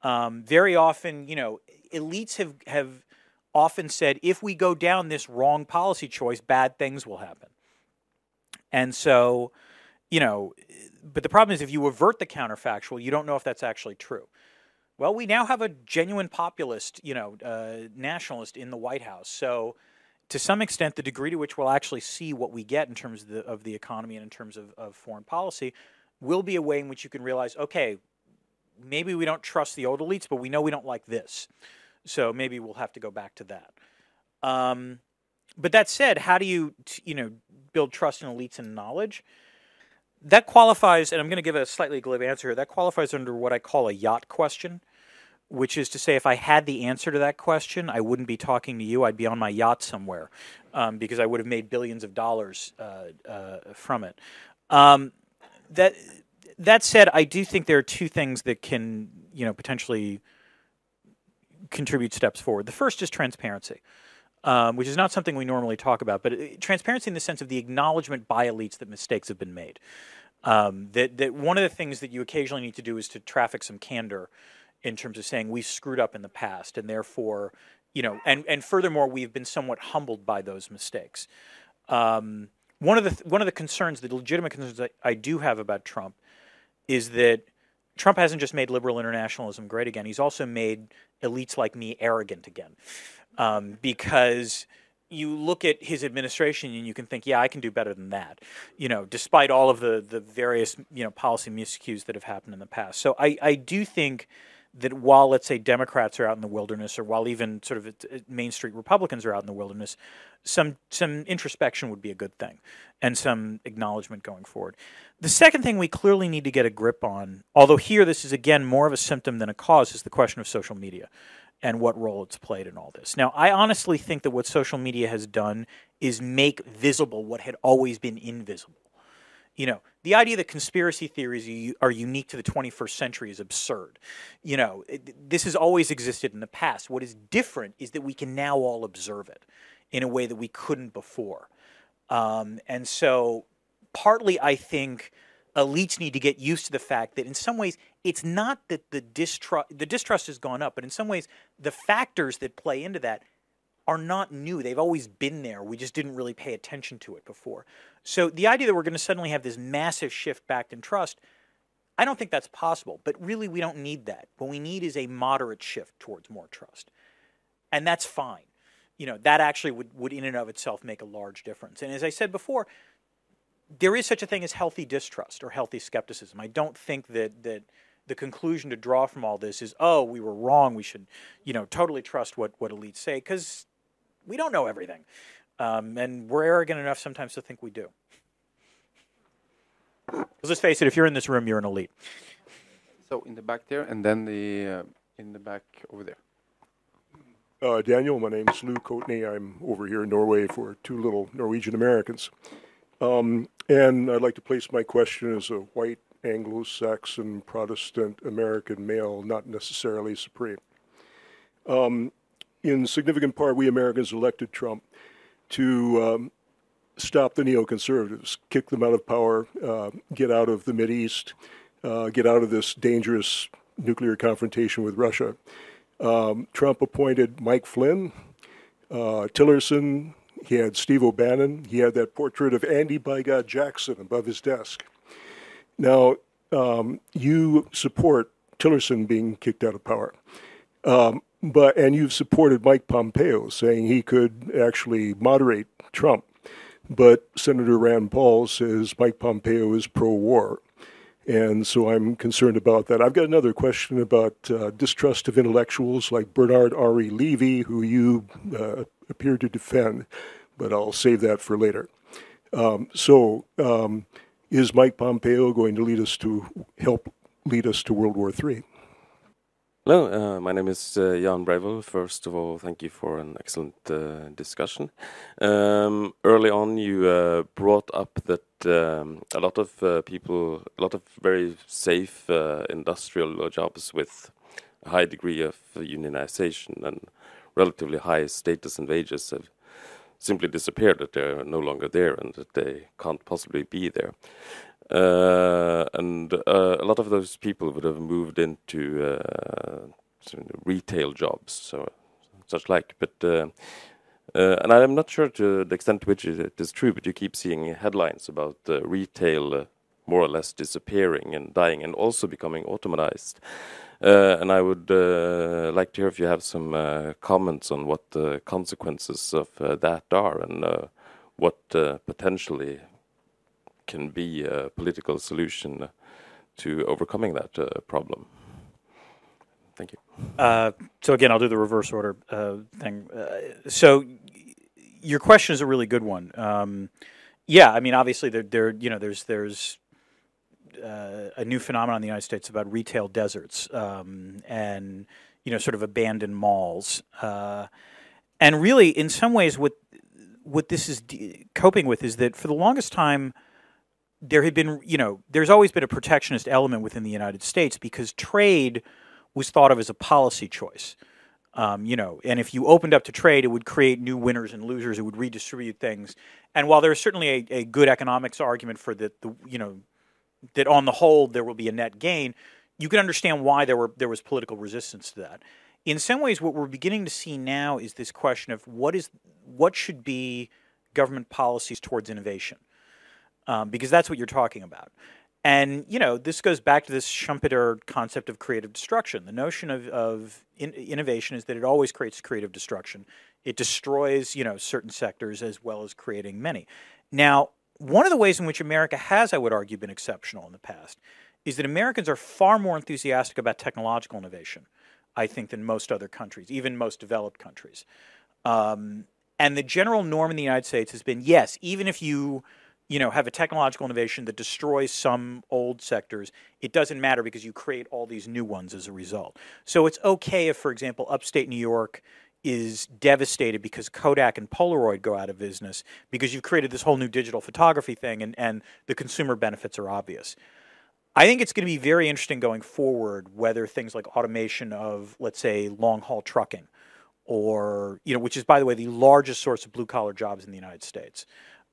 Um, very often, you know, elites have, have often said if we go down this wrong policy choice, bad things will happen. And so, you know, but the problem is if you avert the counterfactual, you don't know if that's actually true. Well, we now have a genuine populist, you know, uh, nationalist in the White House. So, to some extent, the degree to which we'll actually see what we get in terms of the, of the economy and in terms of, of foreign policy will be a way in which you can realize, okay, maybe we don't trust the old elites, but we know we don't like this. So maybe we'll have to go back to that. Um, but that said, how do you, you know, build trust in elites and knowledge? That qualifies, and I'm going to give a slightly glib answer here. That qualifies under what I call a yacht question, which is to say, if I had the answer to that question, I wouldn't be talking to you. I'd be on my yacht somewhere um, because I would have made billions of dollars uh, uh, from it. Um, that that said, I do think there are two things that can, you know, potentially contribute steps forward. The first is transparency, um, which is not something we normally talk about, but uh, transparency in the sense of the acknowledgement by elites that mistakes have been made. Um, that that one of the things that you occasionally need to do is to traffic some candor in terms of saying we screwed up in the past, and therefore, you know, and and furthermore, we've been somewhat humbled by those mistakes. Um, one of the th- one of the concerns, the legitimate concerns I, I do have about Trump, is that Trump hasn't just made liberal internationalism great again; he's also made elites like me arrogant again, um, because you look at his administration and you can think, yeah, I can do better than that. You know, despite all of the the various you know policy miscues that have happened in the past. So I I do think that while let's say Democrats are out in the wilderness, or while even sort of Main Street Republicans are out in the wilderness, some some introspection would be a good thing, and some acknowledgement going forward. The second thing we clearly need to get a grip on, although here this is again more of a symptom than a cause, is the question of social media and what role it's played in all this. Now, I honestly think that what social media has done is make visible what had always been invisible. You know, the idea that conspiracy theories are unique to the 21st century is absurd. You know, this has always existed in the past. What is different is that we can now all observe it in a way that we couldn't before. Um, and so, partly, I think elites need to get used to the fact that in some ways it's not that the distrust the distrust has gone up, but in some ways the factors that play into that are not new. They've always been there. We just didn't really pay attention to it before. So the idea that we're going to suddenly have this massive shift back in trust, I don't think that's possible. But really, we don't need that. What we need is a moderate shift towards more trust, and that's fine. You know that actually would, would in and of itself make a large difference. And as I said before, there is such a thing as healthy distrust or healthy skepticism. I don't think that that the conclusion to draw from all this is, oh, we were wrong. We should, you know, totally trust what what elites say because we don't know everything, um, and we're arrogant enough sometimes to think we do. Because let's face it, if you're in this room, you're an elite. So in the back there, and then the uh, in the back over there. Uh, Daniel, my name is Lou Coatney. I'm over here in Norway for two little Norwegian Americans. Um, and I'd like to place my question as a white Anglo Saxon Protestant American male, not necessarily supreme. Um, in significant part, we Americans elected Trump to um, stop the neoconservatives, kick them out of power, uh, get out of the East, uh, get out of this dangerous nuclear confrontation with Russia. Um, Trump appointed Mike Flynn, uh, Tillerson, he had Steve O'Bannon. He had that portrait of Andy by God Jackson above his desk. Now, um, you support Tillerson being kicked out of power. Um, but and you've supported Mike Pompeo saying he could actually moderate Trump. But Senator Rand Paul says Mike Pompeo is pro-war. And so I'm concerned about that. I've got another question about uh, distrust of intellectuals like Bernard Henri Levy, who you uh, appear to defend, but I'll save that for later. Um, so, um, is Mike Pompeo going to lead us to help lead us to World War III? Hello, uh, my name is uh, Jan Brevel. First of all, thank you for an excellent uh, discussion. Um, early on, you uh, brought up that um, a lot of uh, people, a lot of very safe uh, industrial jobs with a high degree of unionization and relatively high status and wages have simply disappeared, that they're no longer there and that they can't possibly be there. Uh, and uh, a lot of those people would have moved into uh, retail jobs, so such like. But uh, uh, and I'm not sure to the extent to which it is true, but you keep seeing headlines about retail more or less disappearing and dying, and also becoming automatized. Uh, and I would uh, like to hear if you have some uh, comments on what the consequences of that are and what potentially can be a political solution to overcoming that problem. Thank you. So again, I'll do the reverse order thing. So your question is a really good one. Um, yeah, I mean, obviously, there, there, you know, there's there's uh, a new phenomenon in the United States about retail deserts um, and you know sort of abandoned malls. Uh, and really, in some ways, what what this is de- coping with is that for the longest time, there had been, you know, there's always been a protectionist element within the United States because trade was thought of as a policy choice. Um, you know, and if you opened up to trade, it would create new winners and losers. It would redistribute things. And while there's certainly a, a good economics argument for that, the you know, that on the whole there will be a net gain, you can understand why there were there was political resistance to that. In some ways, what we're beginning to see now is this question of what is what should be government policies towards innovation, um, because that's what you're talking about. And you know, this goes back to this Schumpeter concept of creative destruction. The notion of, of in, innovation is that it always creates creative destruction. It destroys, you know, certain sectors as well as creating many. Now, one of the ways in which America has, I would argue, been exceptional in the past is that Americans are far more enthusiastic about technological innovation, I think, than most other countries, even most developed countries. Um, and the general norm in the United States has been yes, even if you you know have a technological innovation that destroys some old sectors it doesn't matter because you create all these new ones as a result so it's okay if for example upstate new york is devastated because kodak and polaroid go out of business because you've created this whole new digital photography thing and, and the consumer benefits are obvious i think it's going to be very interesting going forward whether things like automation of let's say long haul trucking or you know which is by the way the largest source of blue collar jobs in the united states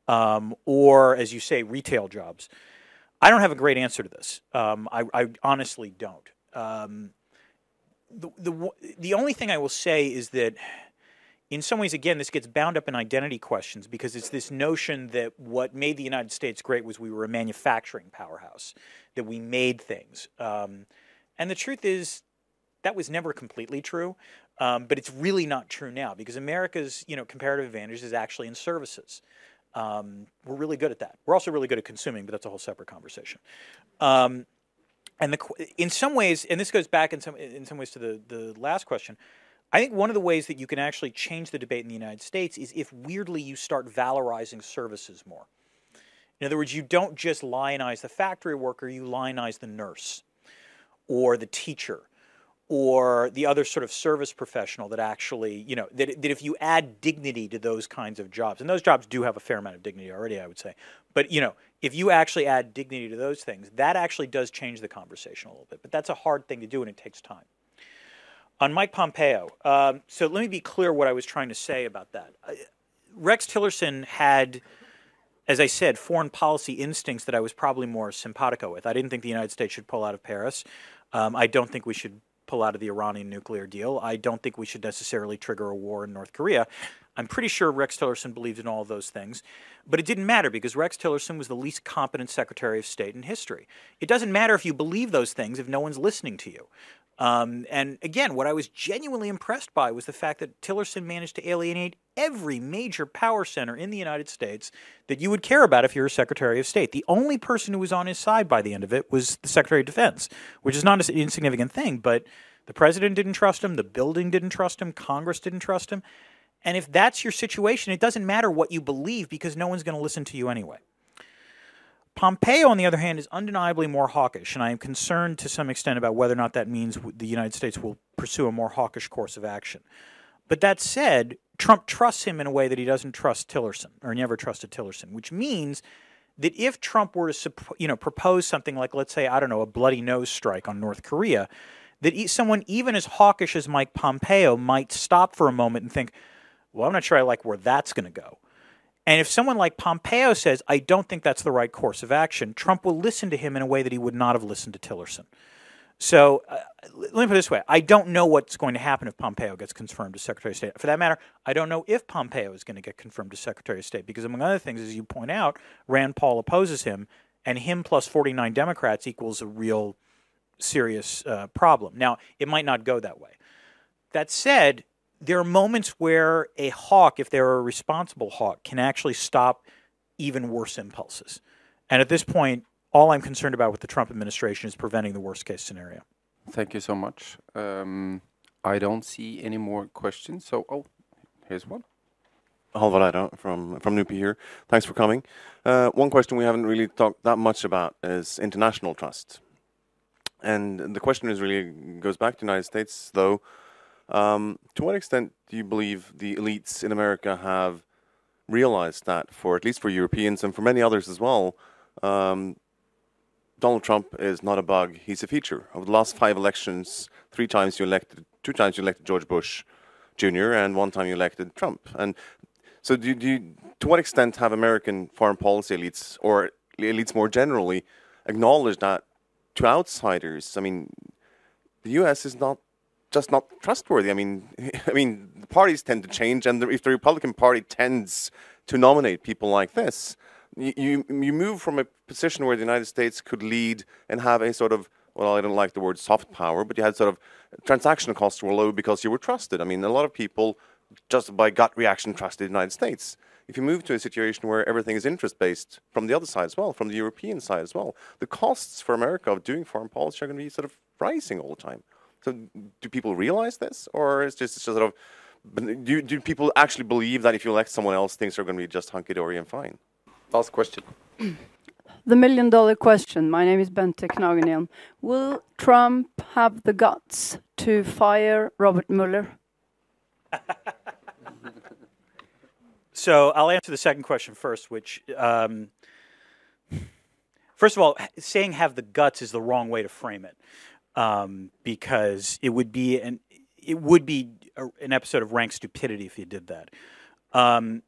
um, or as you say, retail jobs. I don't have a great answer to this. Um, I, I, honestly don't. Um, the, the, the only thing I will say is that, in some ways, again, this gets bound up in identity questions because it's this notion that what made the United States great was we were a manufacturing powerhouse, that we made things. Um, and the truth is, that was never completely true, um, but it's really not true now because America's you know comparative advantage is actually in services. Um, we're really good at that. We're also really good at consuming, but that's a whole separate conversation. Um, and the, in some ways, and this goes back in some in some ways to the the last question. I think one of the ways that you can actually change the debate in the United States is if weirdly you start valorizing services more. In other words, you don't just lionize the factory worker, you lionize the nurse or the teacher or the other sort of service professional that actually, you know, that, that if you add dignity to those kinds of jobs, and those jobs do have a fair amount of dignity already, I would say, but, you know, if you actually add dignity to those things, that actually does change the conversation a little bit. But that's a hard thing to do and it takes time. On Mike Pompeo, um, so let me be clear what I was trying to say about that. Uh, Rex Tillerson had as I said, foreign policy instincts that I was probably more simpatico with. I didn't think the United States should pull out of Paris. Um, I don't think we should pull out of the Iranian nuclear deal. I don't think we should necessarily trigger a war in North Korea. I'm pretty sure Rex Tillerson believed in all those things, but it didn't matter because Rex Tillerson was the least competent Secretary of State in history. It doesn't matter if you believe those things if no one's listening to you. Um, and again, what I was genuinely impressed by was the fact that Tillerson managed to alienate every major power center in the United States that you would care about if you're a Secretary of State. The only person who was on his side by the end of it was the Secretary of Defense, which is not an insignificant thing, but the president didn't trust him, the building didn't trust him, Congress didn't trust him. And if that's your situation, it doesn't matter what you believe because no one's going to listen to you anyway. Pompeo, on the other hand, is undeniably more hawkish, and I am concerned to some extent about whether or not that means the United States will pursue a more hawkish course of action. But that said, Trump trusts him in a way that he doesn't trust Tillerson, or never trusted Tillerson, which means that if Trump were to, you know, propose something like, let's say, I don't know, a bloody nose strike on North Korea, that someone even as hawkish as Mike Pompeo might stop for a moment and think, well, I'm not sure I like where that's going to go. And if someone like Pompeo says, I don't think that's the right course of action, Trump will listen to him in a way that he would not have listened to Tillerson. So uh, let me put it this way I don't know what's going to happen if Pompeo gets confirmed as Secretary of State. For that matter, I don't know if Pompeo is going to get confirmed as Secretary of State because, among other things, as you point out, Rand Paul opposes him, and him plus 49 Democrats equals a real serious uh, problem. Now, it might not go that way. That said, there are moments where a hawk, if they're a responsible hawk, can actually stop even worse impulses. And at this point, all I'm concerned about with the Trump administration is preventing the worst case scenario. Thank you so much. Um, I don't see any more questions. So, oh, here's one. Halvard from from NUPI here. Thanks for coming. Uh, one question we haven't really talked that much about is international trust, and the question is really goes back to the United States though. Um, to what extent do you believe the elites in America have realized that, for at least for Europeans and for many others as well, Um, Donald Trump is not a bug; he's a feature. Over the last five elections, three times you elected, two times you elected George Bush Jr., and one time you elected Trump. And so, do, do you, to what extent have American foreign policy elites, or elites more generally, acknowledged that to outsiders? I mean, the U.S. is not just not trustworthy. I mean, I mean, the parties tend to change, and if the Republican Party tends to nominate people like this, you you move from a position where the United States could lead and have a sort of well, I don't like the word soft power, but you had sort of transaction costs were low because you were trusted. I mean, a lot of people just by gut reaction trusted the United States. If you move to a situation where everything is interest based from the other side as well, from the European side as well, the costs for America of doing foreign policy are going to be sort of rising all the time. So, do people realize this, or is just sort of do, do people actually believe that if you elect someone else, things are going to be just hunky dory and fine? Last question. The million dollar question. My name is Bente Knagenian. Will Trump have the guts to fire Robert Mueller? so I'll answer the second question first, which, um, first of all, saying have the guts is the wrong way to frame it, um, because it would be an it would be a, an episode of rank stupidity if he did that. Um,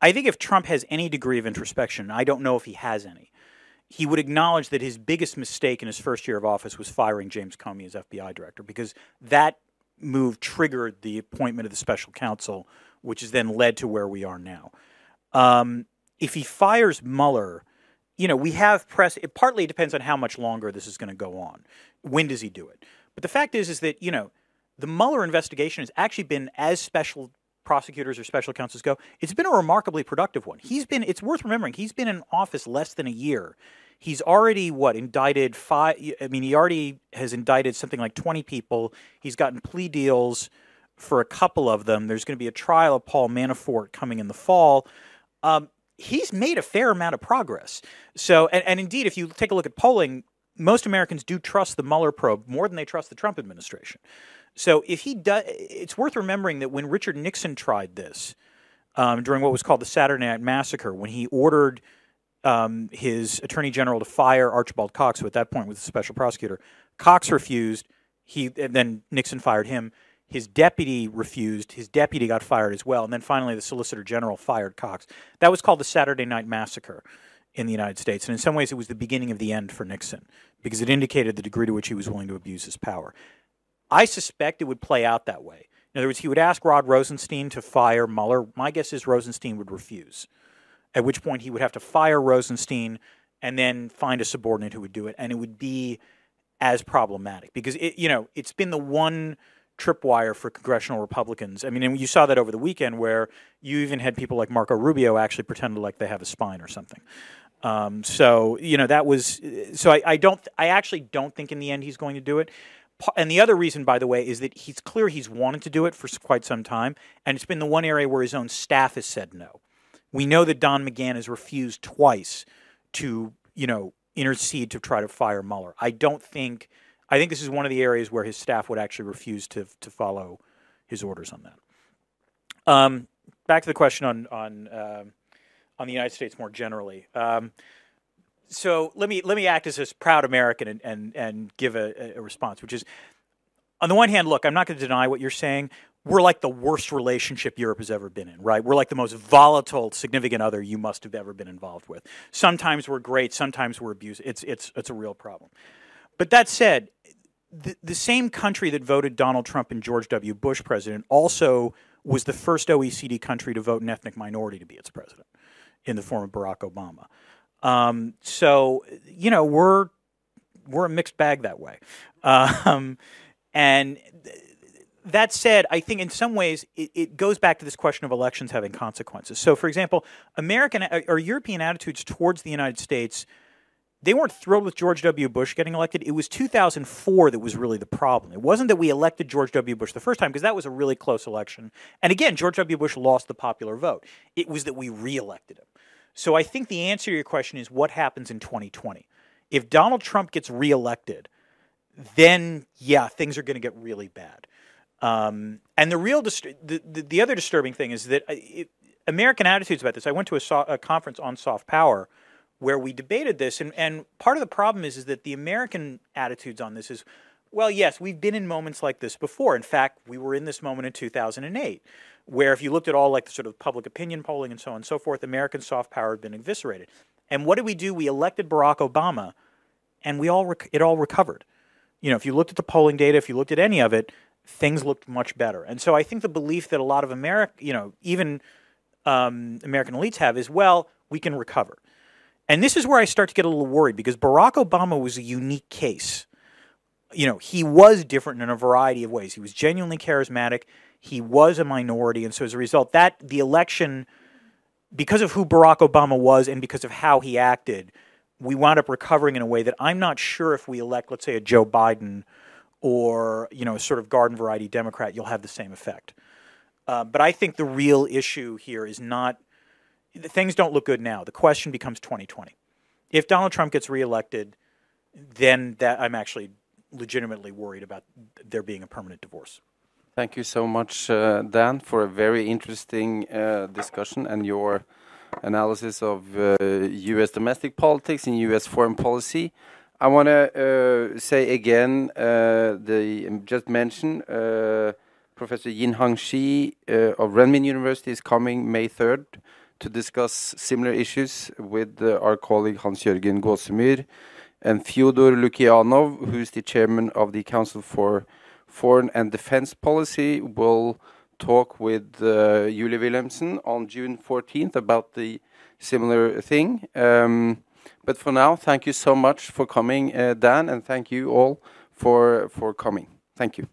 I think if Trump has any degree of introspection, I don't know if he has any, he would acknowledge that his biggest mistake in his first year of office was firing James Comey as FBI director because that move triggered the appointment of the special counsel, which has then led to where we are now. Um, if he fires Mueller, you know, we have press. It partly depends on how much longer this is going to go on. When does he do it? But the fact is, is that you know, the Mueller investigation has actually been as special prosecutors or special counsels go, it's been a remarkably productive one. He's been, it's worth remembering, he's been in office less than a year. He's already, what, indicted five, I mean, he already has indicted something like 20 people. He's gotten plea deals for a couple of them. There's going to be a trial of Paul Manafort coming in the fall. Um, he's made a fair amount of progress. So, and, and indeed, if you take a look at polling, most Americans do trust the Mueller probe more than they trust the Trump administration. So if he does, it's worth remembering that when Richard Nixon tried this um, during what was called the Saturday Night Massacre, when he ordered um, his attorney general to fire Archibald Cox, who at that point was a special prosecutor, Cox refused. He then Nixon fired him. His deputy refused. His deputy got fired as well, and then finally the Solicitor General fired Cox. That was called the Saturday Night Massacre in the United States, and in some ways it was the beginning of the end for Nixon because it indicated the degree to which he was willing to abuse his power. I suspect it would play out that way. In other words, he would ask Rod Rosenstein to fire Mueller. My guess is Rosenstein would refuse, at which point he would have to fire Rosenstein and then find a subordinate who would do it. And it would be as problematic because, it, you know, it's been the one tripwire for congressional Republicans. I mean, and you saw that over the weekend where you even had people like Marco Rubio actually pretend like they have a spine or something. Um, so you know that was so I, I don't I actually don't think in the end he's going to do it and the other reason, by the way, is that he's clear he's wanted to do it for quite some time, and it's been the one area where his own staff has said no. We know that Don McGahn has refused twice to, you know, intercede to try to fire Mueller. I don't think. I think this is one of the areas where his staff would actually refuse to to follow his orders on that. Um, back to the question on on uh, on the United States more generally. Um, so let me let me act as a proud American and and, and give a, a response, which is on the one hand, look, I'm not going to deny what you're saying. We're like the worst relationship Europe has ever been in, right? We're like the most volatile, significant other you must have ever been involved with. Sometimes we're great, sometimes we're abusive. It's it's it's a real problem. But that said, the, the same country that voted Donald Trump and George W. Bush president also was the first OECD country to vote an ethnic minority to be its president in the form of Barack Obama. Um, so you know we're we're a mixed bag that way. Um, and that said, I think in some ways it, it, goes back to this question of elections having consequences. So, for example, American uh, or European attitudes towards the United States, they weren't thrilled with George W. Bush getting elected. It was 2004 that was really the problem. It wasn't that we elected George W. Bush the first time, because that was a really close election. And again, George W. Bush lost the popular vote. It was that we reelected him. So I think the answer to your question is what happens in 2020. If Donald Trump gets reelected, then yeah, things are going to get really bad. Um, and the real dist- the, the, the other disturbing thing is that uh, it, American attitudes about this. I went to a, so- a conference on soft power where we debated this, and, and part of the problem is is that the American attitudes on this is, well, yes, we've been in moments like this before. In fact, we were in this moment in 2008, where if you looked at all like the sort of public opinion polling and so on and so forth, American soft power had been eviscerated. And what did we do? We elected Barack Obama, and we all rec- it all recovered. You know, if you looked at the polling data, if you looked at any of it, things looked much better. And so I think the belief that a lot of America, you know, even um, American elites have is, well, we can recover. And this is where I start to get a little worried because Barack Obama was a unique case. You know, he was different in a variety of ways. He was genuinely charismatic. He was a minority, and so as a result, that the election, because of who Barack Obama was and because of how he acted, we wound up recovering in a way that I'm not sure if we elect, let's say, a Joe Biden or you know, a sort of garden variety Democrat, you'll have the same effect. Uh, but I think the real issue here is not things don't look good now. The question becomes 2020. If Donald Trump gets reelected, then that I'm actually legitimately worried about there being a permanent divorce. Thank you so much, uh, Dan, for a very interesting uh, discussion and your analysis of uh, U.S. domestic politics and U.S. foreign policy. I want to uh, say again, uh, the just mentioned uh, Professor Yinhong Shi of Renmin University is coming May 3rd to discuss similar issues with our colleague Hans-Jørgen Gåsemyr and Fyodor Lukyanov, who is the chairman of the Council for Foreign and Defense Policy, will talk with uh, Julie Wilhelmsen on June 14th about the similar thing. Um, but for now, thank you so much for coming, uh, Dan, and thank you all for for coming. Thank you.